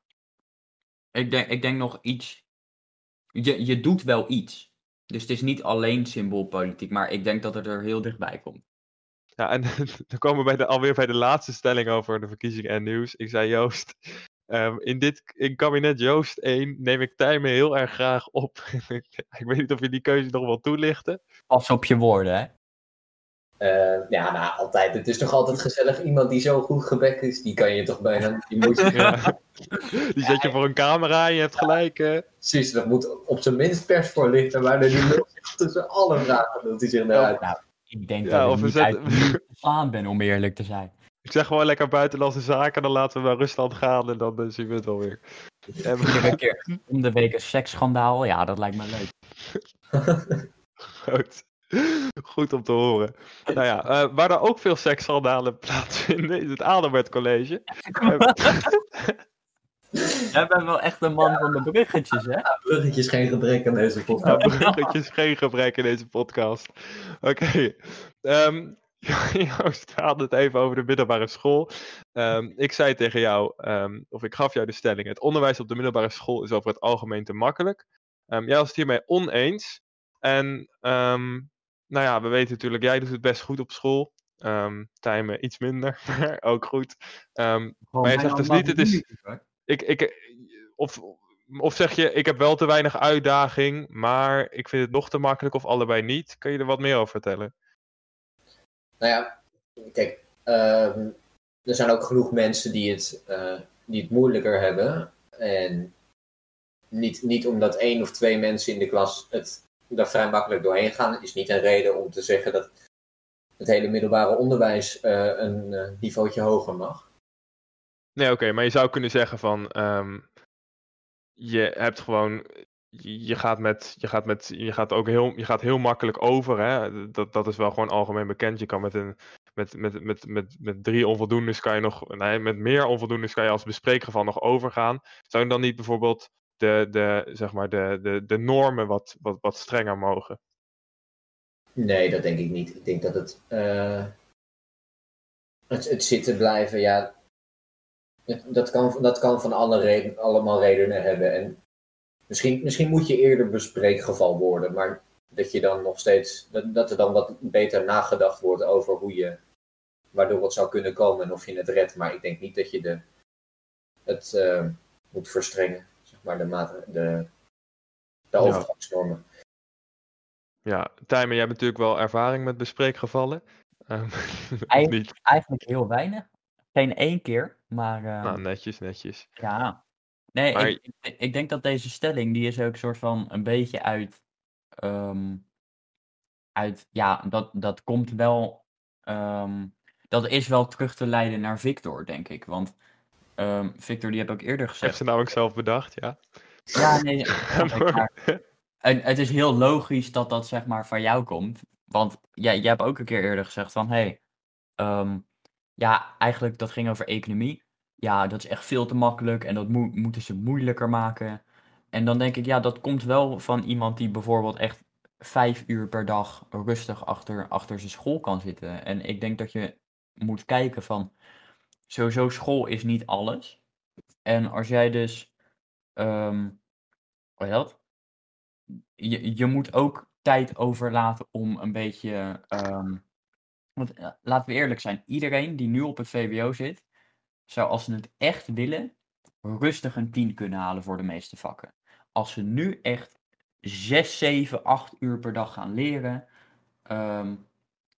ik denk, ik denk nog iets. Je, je doet wel iets. Dus het is niet alleen symboolpolitiek, maar ik denk dat het er heel dichtbij komt. Ja, en dan komen we bij de, alweer bij de laatste stelling over de verkiezingen en nieuws. Ik zei Joost, ehm, in dit in kabinet Joost 1 neem ik Tijmen heel erg graag op. ik weet niet of je die keuze nog wil toelichten. Pas op je woorden, hè? Eh, ja, nou, altijd. Het is toch altijd gezellig. Iemand die zo goed gebekt is, die kan je toch bijna... Die moet je, Ja. Die zet je voor een camera en je hebt gelijk. Precies, dat moet op zijn minst persvoorlichter, waar die lul zich tussen alle vragen doet hij zich naar uit. Nou, ik denk Ja, dat of ik niet zetten- uit slaan ben, om eerlijk te zijn. Ik zeg gewoon lekker buitenlandse zaken, dan laten we naar Rusland gaan en dan eh, zien we het wel weer. En we- Iedere keer om de week een seksschandaal, ja, dat lijkt me leuk. Goed. Goed om te horen. Nou ja, eh, waar er ook veel seksschandalen plaatsvinden, is het Adelbert College. Jij bent wel echt een man van de bruggetjes, hè? Bruggetjes geen gebrek aan deze podcast. bruggetjes geen gebrek in deze podcast. Oké. ehm, Joost, we hadden het even over de middelbare school. Ehm, ik zei tegen jou, ehm, of ik gaf jou de stelling: het onderwijs op de middelbare school is over het algemeen te makkelijk. Ehm, jij was het hiermee oneens. En ehm, nou ja, we weten natuurlijk, jij doet het best goed op school. Ehm Tijmen iets minder, maar ook goed. Ehm, Maar je zegt dus niet, het is- ik, ik, of, of zeg je, ik heb wel te weinig uitdaging, maar ik vind het nog te makkelijk of allebei niet. Kun je er wat meer over vertellen? Nou ja, kijk, ehm, er zijn ook genoeg mensen die het, eh, die het moeilijker hebben. En niet, niet omdat één of twee mensen in de klas het daar vrij makkelijk doorheen gaan, is niet een reden om te zeggen dat het hele middelbare onderwijs eh, een eh, niveautje hoger mag. Nee, oké, maar je zou kunnen zeggen van, ehm, je hebt gewoon, je gaat met, je gaat met, je gaat ook heel, je gaat heel makkelijk over, hè? Dat, dat is wel gewoon algemeen bekend. Je kan met een, met, met, met, met, met drie onvoldoendes kan je nog, nee, met meer onvoldoendes kan je als bespreekgeval nog overgaan. Zou je dan niet bijvoorbeeld de, de, zeg maar, de, de, de normen wat, wat, wat strenger mogen? Nee, dat denk ik niet. Ik denk dat het, eh, het, het zitten blijven, ja, dat, kan, dat kan van alle reden, allemaal redenen hebben. En misschien, misschien moet je eerder bespreekgeval worden, maar dat je dan nog steeds, dat, dat er dan wat beter nagedacht wordt over hoe je, waardoor het zou kunnen komen en of je het redt. Maar ik denk niet dat je de, het eh, moet verstrengen, zeg maar, de, de, de Ja. overgangsnormen. Ja, Tijmen, jij hebt natuurlijk wel ervaring met bespreekgevallen. Ehm, Eigen- niet? Eigenlijk heel weinig. Geen één keer, maar eh, Nou, netjes, netjes. ja. Nee, Maar- ik, ik, ik denk dat deze stelling, die is ook soort van een beetje uit, ehm, uit ja, dat, dat komt wel, ehm, dat is wel terug te leiden naar Victor, denk ik. Want ehm, Victor, die heb ook eerder Ik heb gezegd, ze namelijk zelf bedacht, ja. ja, nee, snap ik, maar En het is heel logisch dat dat zeg maar van jou komt. Want jij, jij hebt ook een keer eerder gezegd van, hé, hey, ehm, ja, eigenlijk dat ging over economie. Ja, dat is echt veel te makkelijk en dat moet, moeten ze moeilijker maken. En dan denk ik, ja, dat komt wel van iemand die bijvoorbeeld echt vijf uur per dag rustig achter, achter zijn school kan zitten. En ik denk dat je moet kijken van, sowieso school is niet alles. En als jij dus, ehm hoe heet dat? Je, je moet ook tijd overlaten om een beetje, ehm, want eh, laten we eerlijk zijn, iedereen die nu op het VWO zit, zou als ze het echt willen, rustig een 10 kunnen halen voor de meeste vakken. Als ze nu echt 6, 7, 8 uur per dag gaan leren, ehm,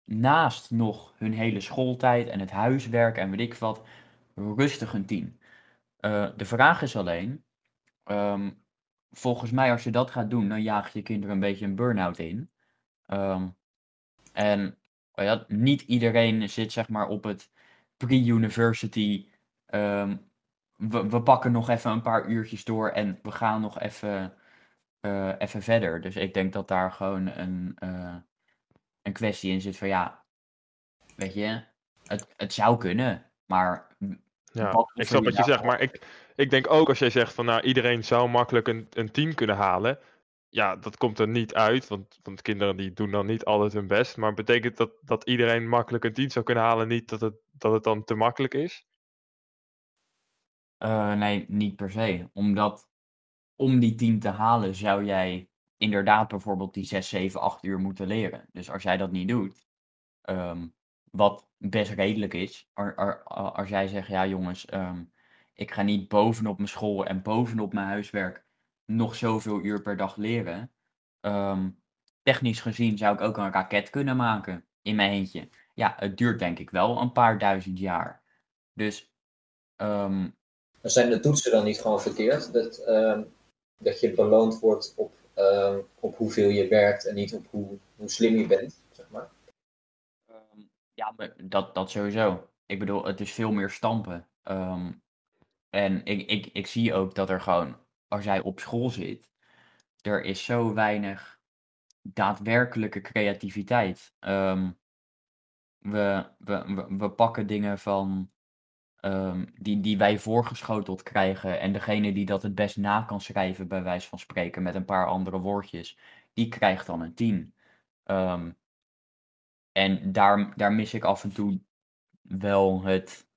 naast nog hun hele schooltijd en het huiswerk en weet ik wat, rustig een 10. Eh, de vraag is alleen, ehm, volgens mij als je dat gaat doen, dan jaag je kinderen een beetje een burn-out in. Ehm, en ja, niet iedereen zit zeg maar op het pre-university. ehm, we, we pakken nog even een paar uurtjes door en we gaan nog even, eh, even verder. Dus ik denk dat daar gewoon een, eh, een kwestie in zit van ja, weet je, het, het zou kunnen, maar Ja, ik snap wat je zegt, maar ik, ik denk ook als jij zegt van nou iedereen zou makkelijk een, een 10 kunnen halen. Ja, dat komt er niet uit, want, want kinderen die doen dan niet altijd hun best. Maar betekent dat dat iedereen makkelijk een 10 zou kunnen halen, niet dat het, dat het dan te makkelijk is? Eh, nee, niet per se. Omdat om die 10 te halen zou jij inderdaad bijvoorbeeld die 6, 7, 8 uur moeten leren. Dus als jij dat niet doet, ehm, wat best redelijk is, a- als jij zegt, ja jongens, ehm, ik ga niet bovenop mijn school en bovenop mijn huiswerk nog zoveel uur per dag leren. ehm, technisch gezien zou ik ook een raket kunnen maken in mijn eentje. Ja, het duurt denk ik wel een paar duizend jaar. Dus Maar zijn de toetsen dan niet gewoon verkeerd? Dat, ehm, dat je beloond wordt op, op hoeveel je werkt en niet op hoe, hoe slim je bent, zeg maar. Ja, maar dat, dat sowieso. Ik bedoel, het is veel meer stampen. En ik, ik, ik zie ook dat er gewoon, als jij op school zit, er is zo weinig daadwerkelijke creativiteit. Ehm, we, we, we, pakken dingen van ehm, die, die wij voorgeschoteld krijgen. En degene die dat het best na kan schrijven, bij wijze van spreken, met een paar andere woordjes, die krijgt dan een 10. Ehm, en daar, daar mis ik af en toe wel het,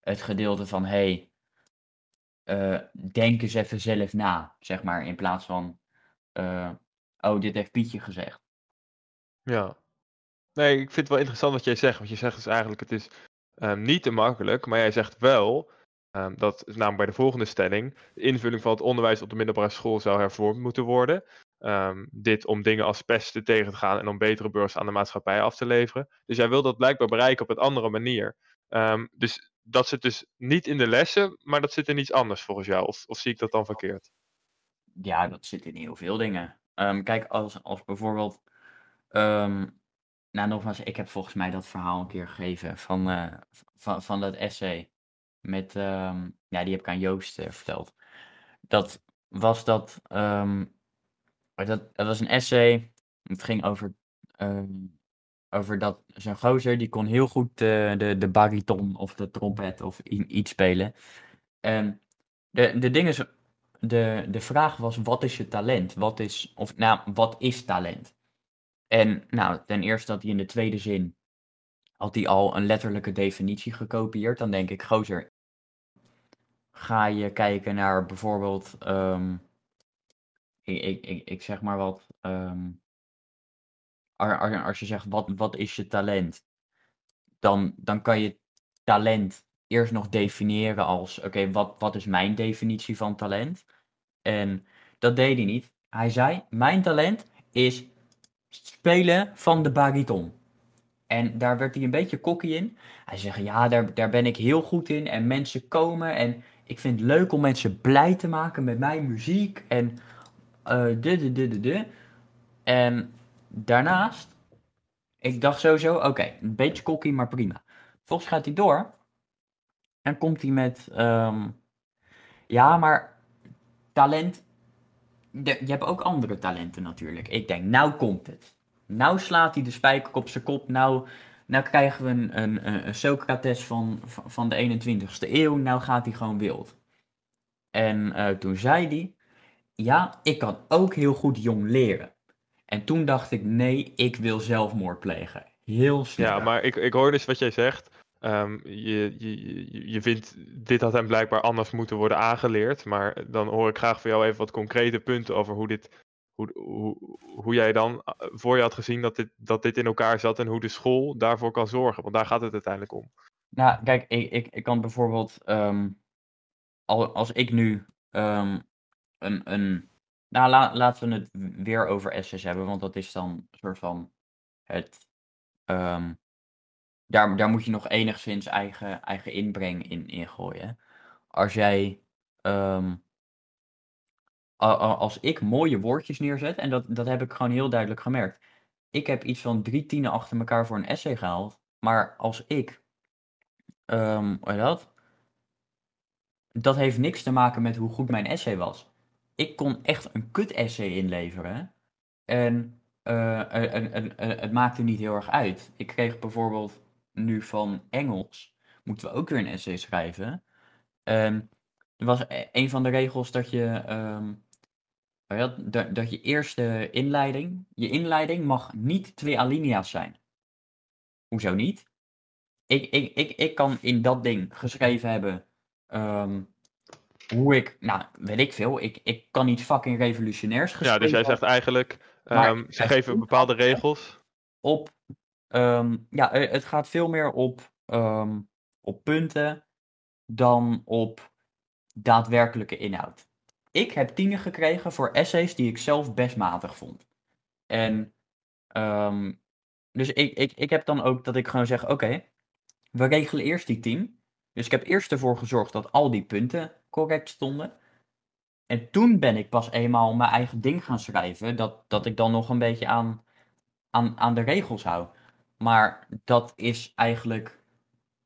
het gedeelte van, hey, eh, denk eens even zelf na, zeg maar, in plaats van, eh, oh, dit heeft Pietje gezegd. Ja. Nee, ik vind het wel interessant wat jij zegt. Want je zegt dus eigenlijk, het is ehm, niet te makkelijk. Maar jij zegt wel, ehm, dat is namelijk bij de volgende stelling, de invulling van het onderwijs op de middelbare school zou hervormd moeten worden. Ehm, dit om dingen als pesten tegen te gaan en om betere beurs aan de maatschappij af te leveren. Dus jij wil dat blijkbaar bereiken op een andere manier. Dus dat zit dus niet in de lessen, maar dat zit in iets anders volgens jou. Of, of zie ik dat dan verkeerd? Ja, dat zit in heel veel dingen. Ehm, kijk, als, als bijvoorbeeld. ehm, nou, nogmaals, ik heb volgens mij dat verhaal een keer gegeven van, eh, van, van dat essay. Met, ehm, ja, die heb ik aan Joost eh, verteld. Dat was dat. dat, dat was een essay. Het ging over. Over dat zo'n gozer die kon heel goed eh, de, de bariton of de trompet of iets spelen. En de, de ding is, de, de vraag was, wat is je talent? Wat is, of nou, wat is talent? En nou, ten eerste had hij in de tweede zin, had hij al een letterlijke definitie gekopieerd. Dan denk ik, gozer, ga je kijken naar bijvoorbeeld, ehm, ik, ik, ik, zeg maar wat, ehm, als je zegt, wat, wat is je talent? Dan, dan kan je talent eerst nog definiëren als, oké, wat, wat is mijn definitie van talent? En dat deed hij niet. Hij zei, mijn talent is spelen van de bariton. En daar werd hij een beetje cocky in. Hij zegt, ja, daar, daar ben ik heel goed in. En mensen komen en ik vind het leuk om mensen blij te maken met mijn muziek. En eh de, de, de, de, de. En daarnaast, ik dacht sowieso, oké, een beetje cocky, maar prima. Volgens gaat hij door. En komt hij met, ehm, ja, maar talent, de- je hebt ook andere talenten natuurlijk. Ik denk, nou komt het. Nou slaat hij de spijker op zijn kop. Nou, nou krijgen we een, een, een Socrates van, van van de 21ste eeuw. Nou gaat hij gewoon wild. En eh, toen zei hij, ja, ik kan ook heel goed jong leren. En toen dacht ik, nee, ik wil zelfmoord plegen. heel snel. Ja, maar ik, ik hoor dus wat jij zegt. Ehm, je, je, je vindt, dit had hem blijkbaar anders moeten worden aangeleerd. Maar dan hoor ik graag van jou even wat concrete punten over hoe dit. Hoe, hoe, hoe jij dan eh, voor je had gezien dat dit, dat dit in elkaar zat en hoe de school daarvoor kan zorgen. Want daar gaat het uiteindelijk om. Nou, kijk, ik, ik, ik kan bijvoorbeeld, al, als ik nu ehm, een, een, nou la, laten we het weer over SS hebben, want dat is dan een soort van het, ehm, daar, daar moet je nog enigszins eigen, eigen inbreng in, gooien. Als jij, als ik mooie woordjes neerzet, en dat, dat heb ik gewoon heel duidelijk gemerkt. Ik heb iets van drie tienen achter elkaar voor een essay gehaald, maar als ik Um, dat? Dat heeft niks te maken met hoe goed mijn essay was. Ik kon echt een kut essay inleveren. En uh, het maakte niet heel erg uit. Ik kreeg bijvoorbeeld nu van Engels, moeten we ook weer een essay schrijven. Um, er was e-, een van de regels dat je, um, dat, dat je eerste inleiding, je inleiding mag niet twee alinea's zijn. Hoezo niet? ik, ik, ik, ik kan in dat ding geschreven hebben um, hoe ik, nou, weet ik veel, ik, ik kan niet fucking revolutionairs geschreven Ja, dus jij zegt eigenlijk, um, ze geven bepaalde regels. Op, um, ja, eh, het gaat veel meer op, op punten dan op daadwerkelijke inhoud. Ik heb tienen gekregen voor essays die ik zelf best matig vond. En dus ik, ik, ik heb dan ook dat ik gewoon zeg, oké, we regelen eerst die team. Dus ik heb eerst ervoor gezorgd dat al die punten correct stonden. En toen ben ik pas eenmaal mijn eigen ding gaan schrijven. Dat, dat ik dan nog een beetje aan, aan, aan de regels hou. Maar dat is eigenlijk.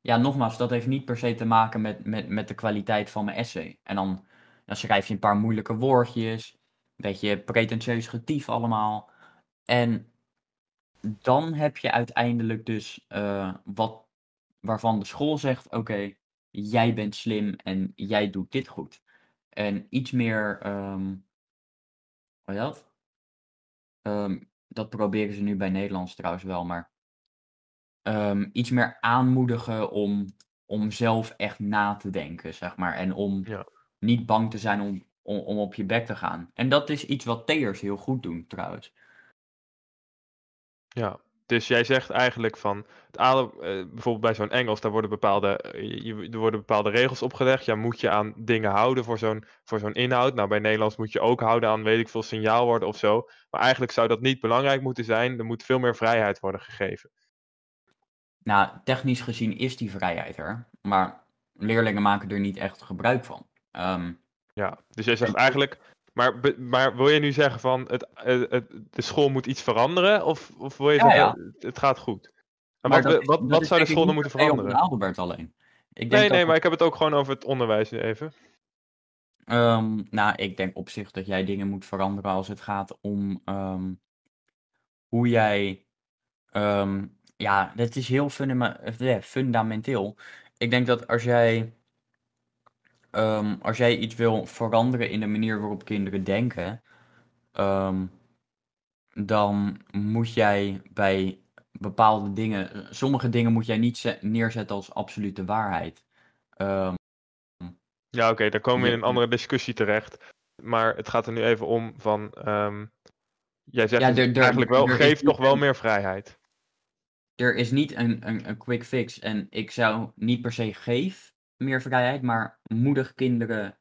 Ja, nogmaals, dat heeft niet per se te maken met, met, met de kwaliteit van mijn essay. En dan, dan schrijf je een paar moeilijke woordjes. Een beetje pretentieus getief allemaal. En dan heb je uiteindelijk dus uh, wat waarvan de school zegt: oké, jij bent slim en jij doet dit goed. En iets meer, um, hoe dat? Um, dat proberen ze nu bij Nederlands trouwens wel, maar um, iets meer aanmoedigen om, om zelf echt na te denken, zeg maar. En om ja. niet bang te zijn om, om, om op je bek te gaan. En dat is iets wat Theers heel goed doen, trouwens. Ja, dus jij zegt eigenlijk van, het adem, eh, bijvoorbeeld bij zo'n Engels, daar worden bepaalde, eh, er worden bepaalde regels opgelegd. Ja, moet je aan dingen houden voor zo'n, voor zo'n inhoud. Nou, bij Nederlands moet je ook houden aan, weet ik veel, signaalwoorden of zo. Maar eigenlijk zou dat niet belangrijk moeten zijn. Er moet veel meer vrijheid worden gegeven. Nou, technisch gezien is die vrijheid er. Maar leerlingen maken er niet echt gebruik van. Ehm, ja, dus jij zegt eigenlijk, maar, maar wil je nu zeggen van het, het, de school moet iets veranderen? Of, of wil je zeggen het gaat goed? Maar, wat, wat, wat zou de school dan moeten veranderen? Adelbert alleen. Ik denk nee, nee, maar ik heb het ook gewoon over het onderwijs even. Um, nou, ik denk op zich dat jij dingen moet veranderen als het gaat om um, hoe jij. Um, ja, dat is heel eh, fundamenteel. Ik denk dat als jij um, als jij iets wil veranderen in de manier waarop kinderen denken, um, dan moet jij bij bepaalde dingen, sommige dingen moet jij niet neerzetten als absolute waarheid. Um, ja, oké, okay, daar komen we in een andere discussie terecht. Maar het gaat er nu even om van, jij zegt ja, er, eigenlijk wel, geef toch wel meer vrijheid. Er is niet een, een, een quick fix en ik zou niet per se geef meer vrijheid, maar moedig kinderen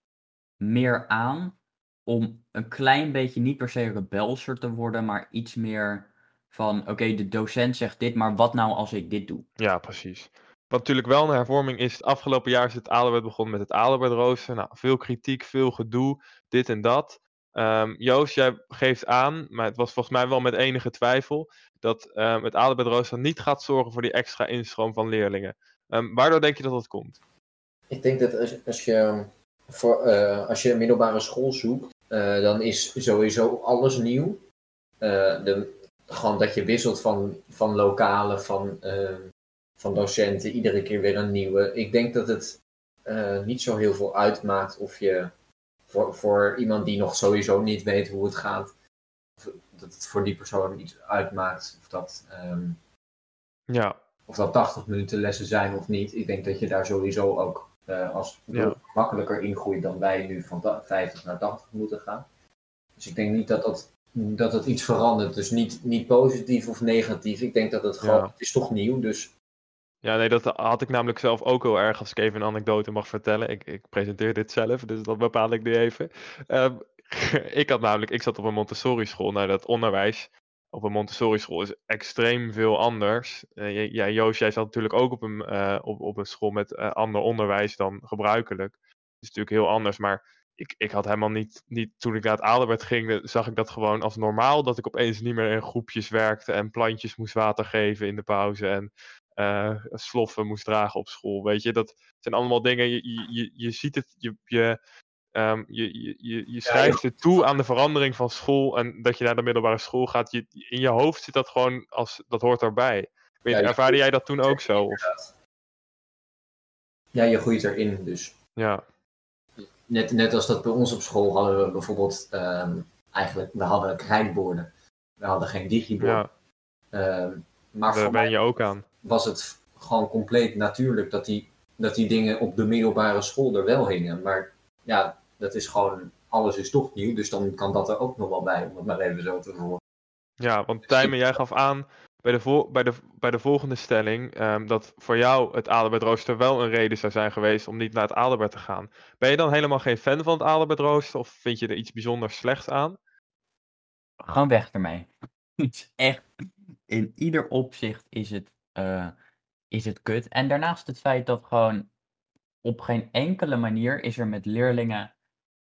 meer aan om een klein beetje niet per se rebelser te worden, maar iets meer van oké, de docent zegt dit, maar wat nou als ik dit doe? Ja, precies. Wat natuurlijk wel een hervorming is, het afgelopen jaar is het Adelbert begonnen met het Adelbert Nou, veel kritiek, veel gedoe, dit en dat. Um, Joost, jij geeft aan, maar het was volgens mij wel met enige twijfel, dat um, het Adelbert niet gaat zorgen voor die extra instroom van leerlingen. Um, waardoor denk je dat dat komt? Ik denk dat als, als je, voor, uh, als je een middelbare school zoekt, uh, dan is sowieso alles nieuw. Uh, de, gewoon dat je wisselt van, van lokalen, van, van docenten, iedere keer weer een nieuwe. Ik denk dat het niet zo heel veel uitmaakt of je voor, voor iemand die nog sowieso niet weet hoe het gaat, dat het voor die persoon iets uitmaakt of dat, um, Ja, Of dat 80 minuten lessen zijn of niet. Ik denk dat je daar sowieso ook eh, als Ja. makkelijker ingroeit dan wij nu van ta- 50 naar 80 moeten gaan. Dus ik denk niet dat dat, dat, dat iets verandert. Dus niet, niet positief of negatief. Ik denk dat het gewoon, Ja. het is toch nieuw. Dus Ja, nee, dat had ik namelijk zelf ook heel erg, als ik even een anekdote mag vertellen. Ik, ik presenteer dit zelf, dus dat bepaal ik nu even. Ehm, ik had namelijk, ik zat op een Montessori school. Nou, dat onderwijs op een Montessori school is extreem veel anders. Ja, Joost, jij zat natuurlijk ook op een, eh, op, op een school met eh, ander onderwijs dan gebruikelijk. Het is natuurlijk heel anders, maar ik, ik had helemaal niet, niet, toen ik naar het Adelbert ging, zag ik dat gewoon als normaal. Dat ik opeens niet meer in groepjes werkte en plantjes moest water geven in de pauze. En sloffen moest dragen op school. Weet je, dat zijn allemaal dingen. Je, je, je ziet het, je, je, ehm, je, je, je, je schrijft het toe aan de verandering van school en dat je naar de middelbare school gaat. Je, in je hoofd zit dat gewoon als dat hoort erbij. Weet, ervaarde jij dat toen ook zo? Of, ja, je groeit erin. Dus ja, net, net als dat bij ons op school hadden we bijvoorbeeld ehm, eigenlijk, we hadden krijtborden. We hadden geen digibord. ja, Ehm, maar daar voor ben mij je ook aan. was het gewoon compleet natuurlijk dat die, dat die dingen op de middelbare school er wel hingen. Maar ja, dat is gewoon, alles is toch nieuw, dus dan kan dat er ook nog wel bij, om het maar even zo te verwoorden. Ja, want Tijmen, jij gaf aan bij de, vol- bij de, bij de volgende stelling ehm, dat voor jou het Adelbert rooster wel een reden zou zijn geweest om niet naar het Adelbert te gaan. Ben je dan helemaal geen fan van het Adelbert rooster of vind je er iets bijzonders slechts aan? Gewoon weg ermee. Het is echt, in ieder opzicht is het, eh, is het kut. En daarnaast het feit dat gewoon op geen enkele manier is er met leerlingen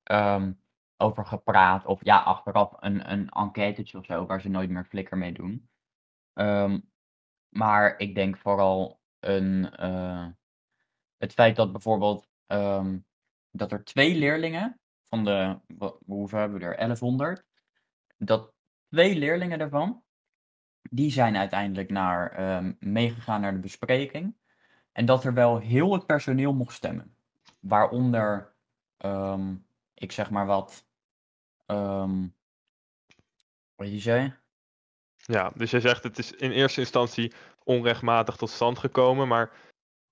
ehm, over gepraat. Of ja, achteraf een, een enquêtetje of zo, waar ze nooit meer flikker mee doen. Ehm, maar ik denk vooral een, eh, het feit dat bijvoorbeeld ehm, dat er twee leerlingen van de, hoeveel hebben we er, 1100, dat twee leerlingen daarvan, die zijn uiteindelijk naar, meegegaan naar de bespreking. En dat er wel heel het personeel mocht stemmen. Waaronder, ik zeg maar wat, ehm wat je zei? Ja, dus jij zegt het is in eerste instantie onrechtmatig tot stand gekomen, maar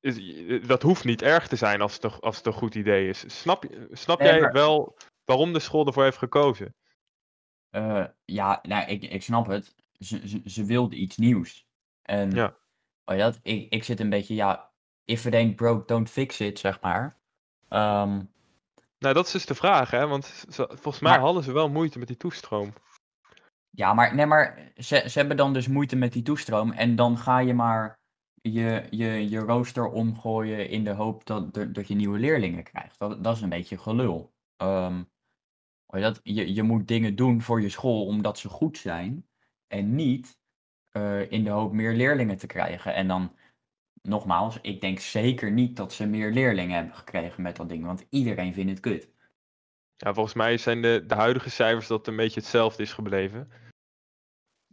is, dat hoeft niet erg te zijn als het, een- als het een goed idee is. Snap, je- snap Nee, jij maar- wel waarom de school ervoor heeft gekozen? Eh, ja, nou, ik, ik snap het. Ze, ze, ze wilde iets nieuws. En Ja. oh ja, dat, ik, ik zit een beetje, ja, if it ain't broke, don't fix it, zeg maar. Ehm, Nou, dat is dus de vraag, hè? Want volgens mij Maar- hadden ze wel moeite met die toestroom. ja, maar, nee, maar ze, ze hebben dan dus moeite met die toestroom. En dan ga je maar je, je, je rooster omgooien in de hoop dat, dat dat je nieuwe leerlingen krijgt. Dat, dat is een beetje gelul. Je, dat, je, je moet dingen doen voor je school omdat ze goed zijn. En niet eh, in de hoop meer leerlingen te krijgen. En dan, nogmaals, ik denk zeker niet dat ze meer leerlingen hebben gekregen met dat ding. Want iedereen vindt het kut. Ja, volgens mij zijn de, de huidige cijfers dat een beetje hetzelfde is gebleven.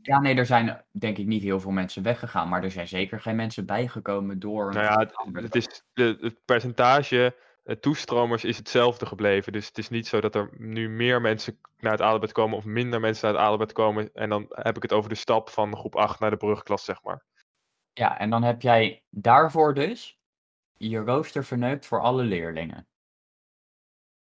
Ja, nee, er zijn denk ik niet heel veel mensen weggegaan. Maar er zijn zeker geen mensen bijgekomen door... Nou ja, het, het is de, het percentage eh, toestromers is hetzelfde gebleven. Dus het is niet zo dat er nu meer mensen naar het Adelbert komen of minder mensen naar het Adelbert komen. En dan heb ik het over de stap van groep 8 naar de brugklas, zeg maar. Ja, en dan heb jij daarvoor dus je rooster verneukt voor alle leerlingen.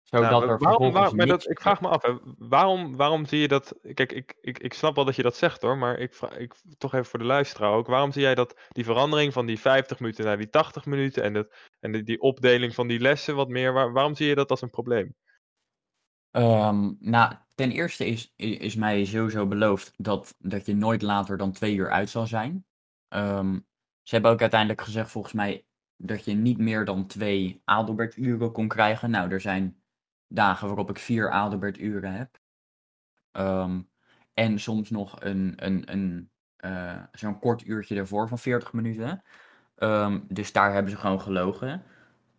Zodat Nou, er waarom, vervolgens waar- maar dat, ik vraag me af, hè, waarom, waarom zie je dat... Kijk, ik, ik, ik snap wel dat je dat zegt hoor, maar ik vraag ik, toch even voor de luisteraar ook. Waarom zie jij dat die verandering van die 50 minuten naar die 80 minuten en, dat, en die, die opdeling van die lessen wat meer, waar- waarom zie je dat als een probleem? Ehm, nou, ten eerste is, is mij sowieso beloofd dat, dat je nooit later dan twee uur uit zal zijn. Ehm, ze hebben ook uiteindelijk gezegd, volgens mij, dat je niet meer dan twee Adelbert-uren kon krijgen. Nou, er zijn dagen waarop ik vier Adelbert-uren heb. Ehm, en soms nog een, een, een, eh, zo'n kort uurtje ervoor van 40 minuten. Ehm, dus daar hebben ze gewoon gelogen.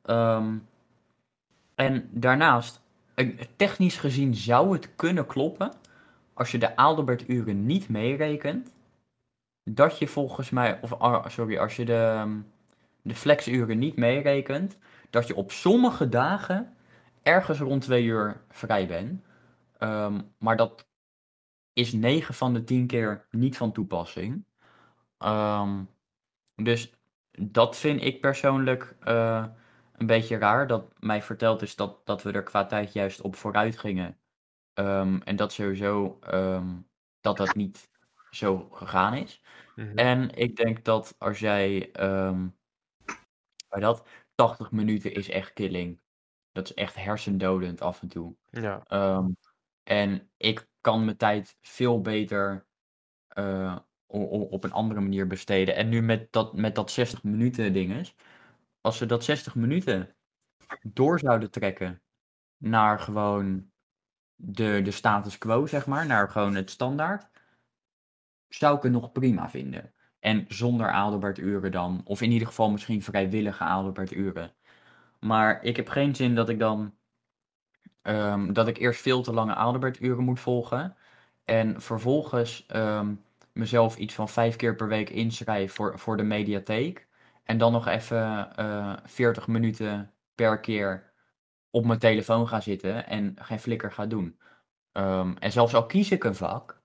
Ehm, en daarnaast, technisch gezien zou het kunnen kloppen, als je de Adelbert-uren niet meerekent, dat je volgens mij, of sorry, als je de, ehm, de flexuren niet meerekent, dat je op sommige dagen ergens rond twee uur vrij bent. Ehm, maar dat is 9 van de 10 keer niet van toepassing. Ehm, Dus dat vind ik persoonlijk eh, een beetje raar. Dat mij verteld is dat, dat we er qua tijd juist op vooruit gingen. En dat sowieso dat dat niet zo gegaan is. Mhm. En ik denk dat als jij ehm bij dat 80 minuten is echt killing. Dat is echt hersendodend af en toe. Ja, Ehm, en ik kan mijn tijd veel beter eh, op een andere manier besteden. En nu met dat, met dat 60 minuten dinges. Als we dat 60 minuten door zouden trekken naar gewoon de, de status quo, zeg maar. Naar gewoon het standaard. Zou ik het nog prima vinden. En zonder Adelbert-uren dan. Of in ieder geval misschien vrijwillige Adelbert-uren. Maar ik heb geen zin dat ik dan ehm, dat ik eerst veel te lange Adelbert-uren moet volgen. En vervolgens ehm, mezelf iets van vijf keer per week inschrijf voor, voor de mediatheek. En dan nog even eh 40 minuten per keer op mijn telefoon ga zitten en geen flikker ga doen. Ehm, en zelfs al kies ik een vak,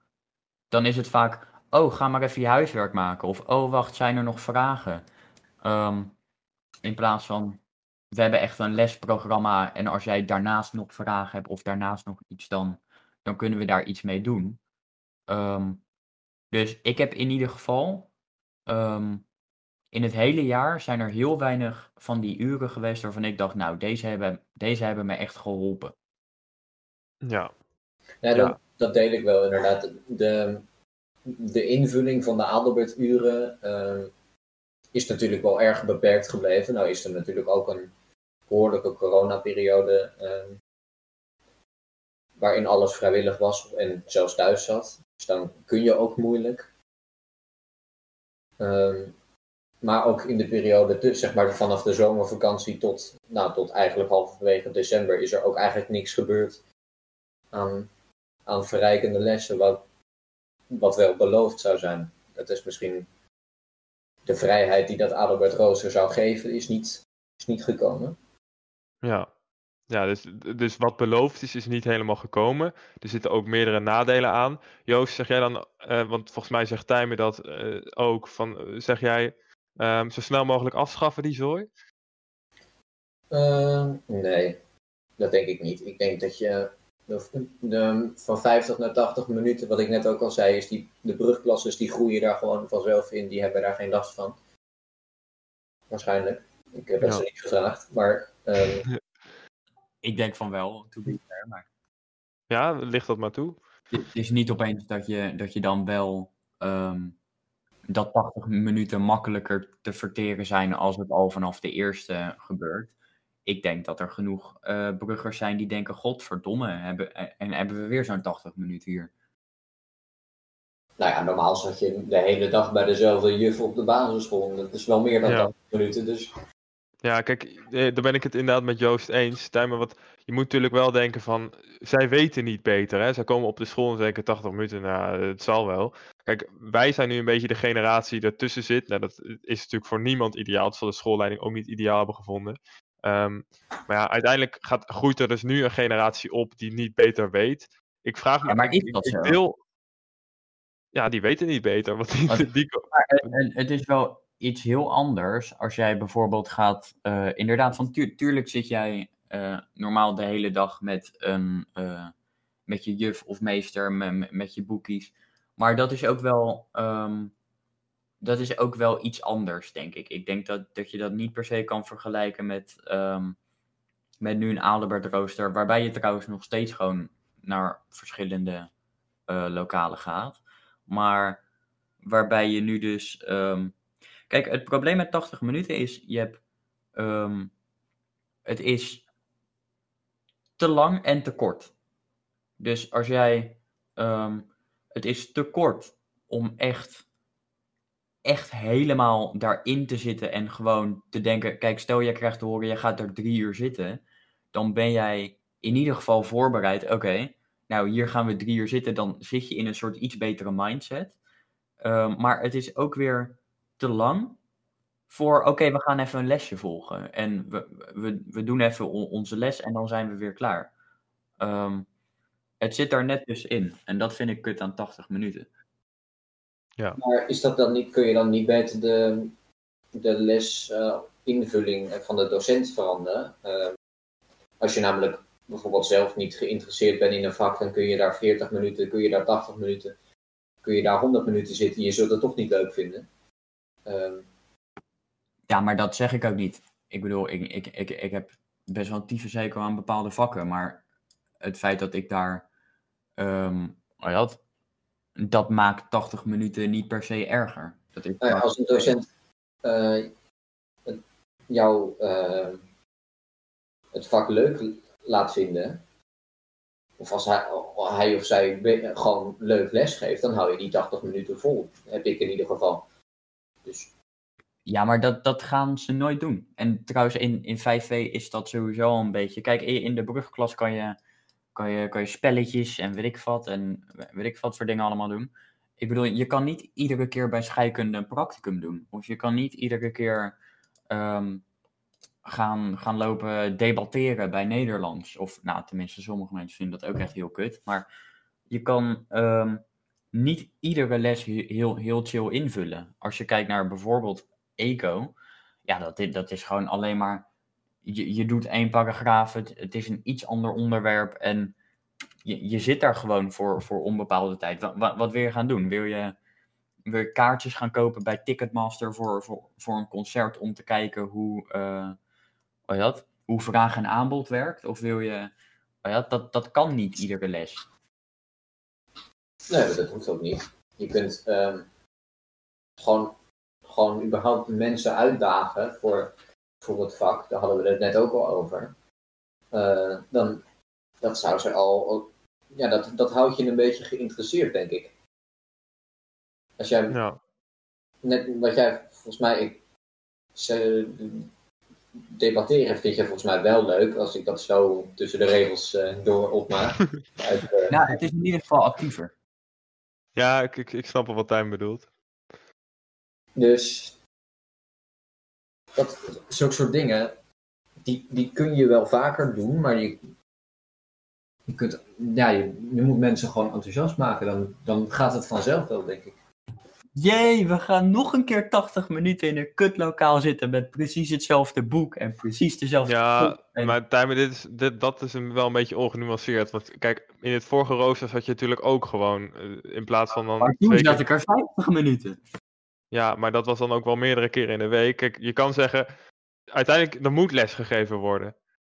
dan is het vaak, oh, ga maar even je huiswerk maken. Of, oh, wacht, zijn er nog vragen? Ehm, in plaats van, we hebben echt een lesprogramma en als jij daarnaast nog vragen hebt of daarnaast nog iets, dan, dan kunnen we daar iets mee doen. Ehm, dus ik heb in ieder geval, ehm, in het hele jaar zijn er heel weinig van die uren geweest waarvan ik dacht, nou, deze hebben, deze hebben me echt geholpen. ja, Ja, dat, Ja. dat deel ik wel inderdaad. De, de invulling van de Adelbert-uren eh, is natuurlijk wel erg beperkt gebleven. Nou is er natuurlijk ook een behoorlijke coronaperiode eh, waarin alles vrijwillig was en zelfs thuis zat. Dus dan kun je ook moeilijk. Ehm, maar ook in de periode, zeg maar vanaf de zomervakantie tot, nou, tot eigenlijk halverwege december, is er ook eigenlijk niks gebeurd aan, aan verrijkende lessen, wat, wat wel beloofd zou zijn. Dat is misschien de vrijheid die dat Adelbert Rooster zou geven, is niet, is niet gekomen. ja. Ja, dus, dus wat beloofd is, is niet helemaal gekomen. Er zitten ook meerdere nadelen aan. Joost, zeg jij dan, eh, want volgens mij zegt Tijmen dat eh, ook, van, eh, zeg jij ehm, zo snel mogelijk afschaffen die zooi? Ehm, nee, dat denk ik niet. Ik denk dat je de, de- van 50 naar 80 minuten, wat ik net ook al zei, is die, de brugklasses die groeien daar gewoon vanzelf in. Die hebben daar geen last van. Waarschijnlijk. Ik heb het Ja. ze niet gevraagd. Maar ehm, Ik denk van wel, to be fair, maar Ja, ligt dat maar toe? het is niet opeens dat je, dat je dan wel ehm, dat 80 minuten makkelijker te verteren zijn als het al vanaf de eerste gebeurt. Ik denk dat er genoeg eh bruggers zijn die denken, godverdomme, hebben, en hebben we weer zo'n 80 minuten hier. nou ja, normaal zat je de hele dag bij dezelfde juf op de basisschool. Dat is wel meer dan Ja. 80 minuten. Dus Ja, kijk, eh, daar ben ik het inderdaad met Joost eens. Tijmen, wat, je moet natuurlijk wel denken van, zij weten niet beter. Hè? Zij komen op de school en denken 80 minuten, nou, het zal wel. Kijk, wij zijn nu een beetje de generatie die ertussen zit. Nou, dat is natuurlijk voor niemand ideaal. Dat zal de schoolleiding ook niet ideaal hebben gevonden. Ehm, maar ja, uiteindelijk gaat, groeit er dus nu een generatie op die niet beter weet. Ik vraag me, Ja, maar is ik, dat ik zo? deel... Ja, die weten niet beter. Want die, Maar het, het- is wel iets heel anders als jij bijvoorbeeld gaat, eh, inderdaad, van tuur- tuurlijk zit jij eh, normaal de hele dag met, een, eh, met je juf of meester, me- me- met, je boekies. Maar dat is ook wel, ehm, dat is ook wel iets anders, denk ik. Ik denk dat, dat je dat niet per se kan vergelijken met, ehm, met nu een Adelbert rooster, waarbij je trouwens nog steeds gewoon naar verschillende eh, lokalen gaat. Maar waarbij je nu dus. ehm, kijk, het probleem met 80 minuten is: je hebt. ehm, het is te lang en te kort. Dus als jij. het is te kort om echt. Echt helemaal daarin te zitten en gewoon te denken: kijk, stel jij krijgt te horen, je gaat er drie uur zitten. Dan ben jij in ieder geval voorbereid. Oké, nou hier gaan we drie uur zitten. Dan zit je in een soort iets betere mindset. Ehm, maar het is ook weer te lang voor, oké, we gaan even een lesje volgen. En we, we, we doen even on- onze les en dan zijn we weer klaar. Ehm, het zit daar net dus in. En dat vind ik kut aan 80 minuten. Maar is dat dan niet, kun je dan niet beter de, de lesinvulling van de docent veranderen. Uh, als je namelijk bijvoorbeeld zelf niet geïnteresseerd bent in een vak, dan kun je daar 40 minuten, kun je daar 80 minuten, kun je daar 100 minuten zitten. Je zult het toch niet leuk vinden. Ehm, ja, maar dat zeg ik ook niet. Ik bedoel, ik, ik, ik, ik heb best wel een zeker aan bepaalde vakken, maar het feit dat ik daar, um, dat, dat maakt 80 minuten niet per se erger. Dat ik nou als een docent uh, jou uh, het vak leuk laat vinden, of als hij, hij of zij gewoon leuk les geeft, dan hou je die 80 minuten vol. heb ik in ieder geval. Dus ja, maar dat, dat gaan ze nooit doen. En trouwens, in, in 5V is dat sowieso al een beetje. Kijk, in de brugklas kan je, kan, je, kan je spelletjes en weet ik wat. En weet ik wat voor dingen allemaal doen. Ik bedoel, je kan niet iedere keer bij scheikunde een practicum doen. Of je kan niet iedere keer um, gaan, gaan lopen debatteren bij Nederlands. Of, nou, tenminste, sommige mensen vinden dat ook echt heel kut. Maar je kan um, niet iedere les heel, heel chill invullen. Als je kijkt naar bijvoorbeeld eco. Ja, dat, dat is gewoon alleen maar. Je, je doet één paragraaf, het, is een iets ander onderwerp. En je, je zit daar gewoon voor, voor onbepaalde tijd. Wat, wat, wat wil je gaan doen? Wil je, wil je kaartjes gaan kopen bij Ticketmaster voor, voor, voor een concert om te kijken hoe, uh, hoe, dat, hoe vraag en aanbod werkt? Of wil je. Ja, dat, dat kan niet iedere les. Nee, dat hoeft ook niet. Je kunt um, gewoon gewoon überhaupt mensen uitdagen voor, voor het vak, daar hadden we het net ook al over, uh, dan dat zou ze al, ja, dat, dat houdt je een beetje geïnteresseerd, denk ik. Als jij, ja. net wat jij, volgens mij, ik, ze, debatteren vind je volgens mij wel leuk, als ik dat zo tussen de regels uh, door opmaak. Uit, uh... Nou, het is in ieder geval actiever. Ja, ik, ik, ik snap wel wat Tijn bedoelt. Dus dat, zulke soort dingen, die, die kun je wel vaker doen, maar je, je, kunt, ja, je, je moet mensen gewoon enthousiast maken. Dan, dan gaat het vanzelf wel, denk ik. Jee, we gaan nog een keer 80 minuten in een kutlokaal zitten met precies hetzelfde boek en precies dezelfde Ja, maar Tijmen, dit is, dit, dat is een, wel een beetje ongenuanceerd. Want kijk, in het vorige rooster had je natuurlijk ook gewoon, eh, in plaats van dan... Maar toen zat ik er 50 minuten. Ja, maar dat was dan ook wel meerdere keren in de week. Kijk, je kan zeggen, uiteindelijk, er moet les gegeven worden.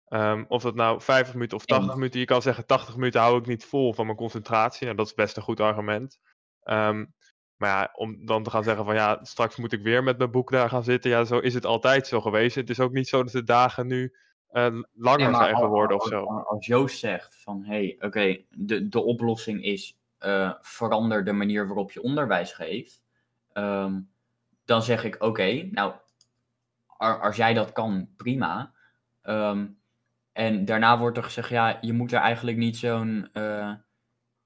Um, of dat nou 50 minuten of 80 minuten. Je kan zeggen, 80 minuten hou ik niet vol van mijn concentratie. Nou, dat is best een goed argument. Um, maar ja, om dan te gaan zeggen van ja, straks moet ik weer met mijn boek daar gaan zitten. Ja, zo is het altijd zo geweest. Het is ook niet zo dat de dagen nu uh, langer zijn geworden of zo. Als Joost zegt van hé, hey, oké, de, de oplossing is uh, verander de manier waarop je onderwijs geeft. Ehm, dan zeg ik: Oké, nou, als jij dat kan, prima. Ehm, en daarna wordt er gezegd: Ja, je moet er eigenlijk niet zo'n. Uh,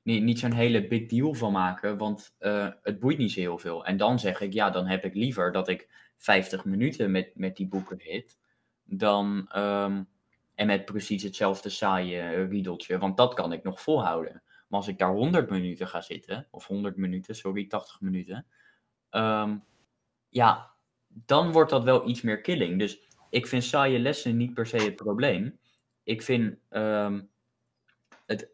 niet, niet zo'n hele big deal van maken, want uh, het boeit niet zo heel veel. En dan zeg ik, ja, dan heb ik liever dat ik 50 minuten met, met die boeken hit, dan, um, en met precies hetzelfde saaie riedeltje, want dat kan ik nog volhouden. Maar als ik daar 100 minuten ga zitten, of 100 minuten, sorry, 80 minuten, um, ja, dan wordt dat wel iets meer killing. Dus ik vind saaie lessen niet per se het probleem. Ik vind, um, het,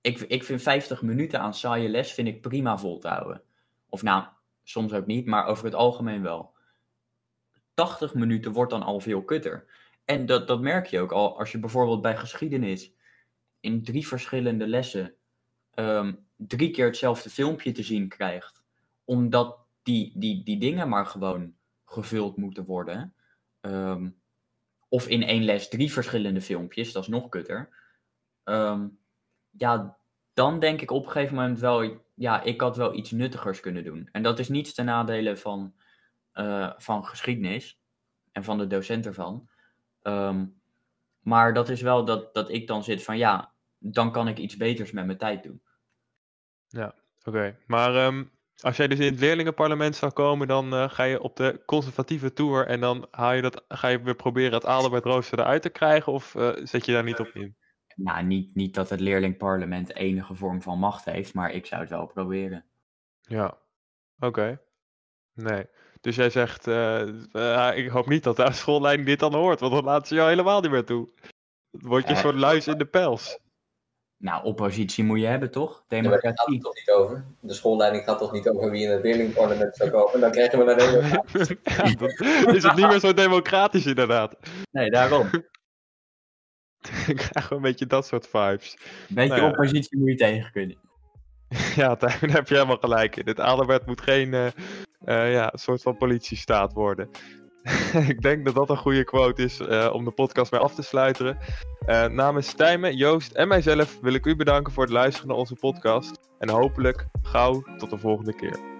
ik, ik vind 50 minuten aan saaie les vind ik prima vol te houden. Of nou, soms ook niet, maar over het algemeen wel. 80 minuten wordt dan al veel kutter. En dat, dat merk je ook al als je bijvoorbeeld bij geschiedenis in drie verschillende lessen um, drie keer hetzelfde filmpje te zien krijgt. Omdat die, die, die dingen maar gewoon gevuld moeten worden. Um, of in één les drie verschillende filmpjes, dat is nog kutter. Um, ja, dan denk ik op een gegeven moment wel, ja, ik had wel iets nuttigers kunnen doen. En dat is niets ten nadele van, uh, van geschiedenis en van de docent ervan. Um, maar dat is wel dat, dat ik dan zit van, ja, dan kan ik iets beters met mijn tijd doen. Ja, oké. Maar als jij dus in het leerlingenparlement zou komen, dan uh, ga je op de conservatieve tour en dan haal je dat, ga je weer proberen het Adelbert Rooster eruit te krijgen of uh, zet je daar niet op in? Nou, niet, niet dat het leerlingparlement enige vorm van macht heeft, maar ik zou het wel proberen. Ja, oké. Okay. Nee. Dus jij zegt, eh, eh, ik hoop niet dat de schoolleiding dit dan hoort, want dan laten ze jou helemaal niet meer toe. Word je een soort luis in de pels. Nou, oppositie moet je hebben, toch? Ja, maar daar gaat het Democratie. toch niet over? De schoolleiding gaat toch niet over wie in het leerlingornament zou komen? Dan krijgen we een hele... ja, dan is het niet meer zo democratisch inderdaad. Nee, daarom. Ik krijg wel een beetje dat soort vibes. Een beetje Nou ja. oppositie moet je tegen kunnen. Ja, daar heb je helemaal gelijk in. Dit Adelbert moet geen eh, eh, ja, soort van politiestaat worden. ik denk dat dat een goede quote is eh, om de podcast mee af te sluiten. Eh, namens Tijmen, Joost en mijzelf wil ik u bedanken voor het luisteren naar onze podcast. En hopelijk gauw tot de volgende keer.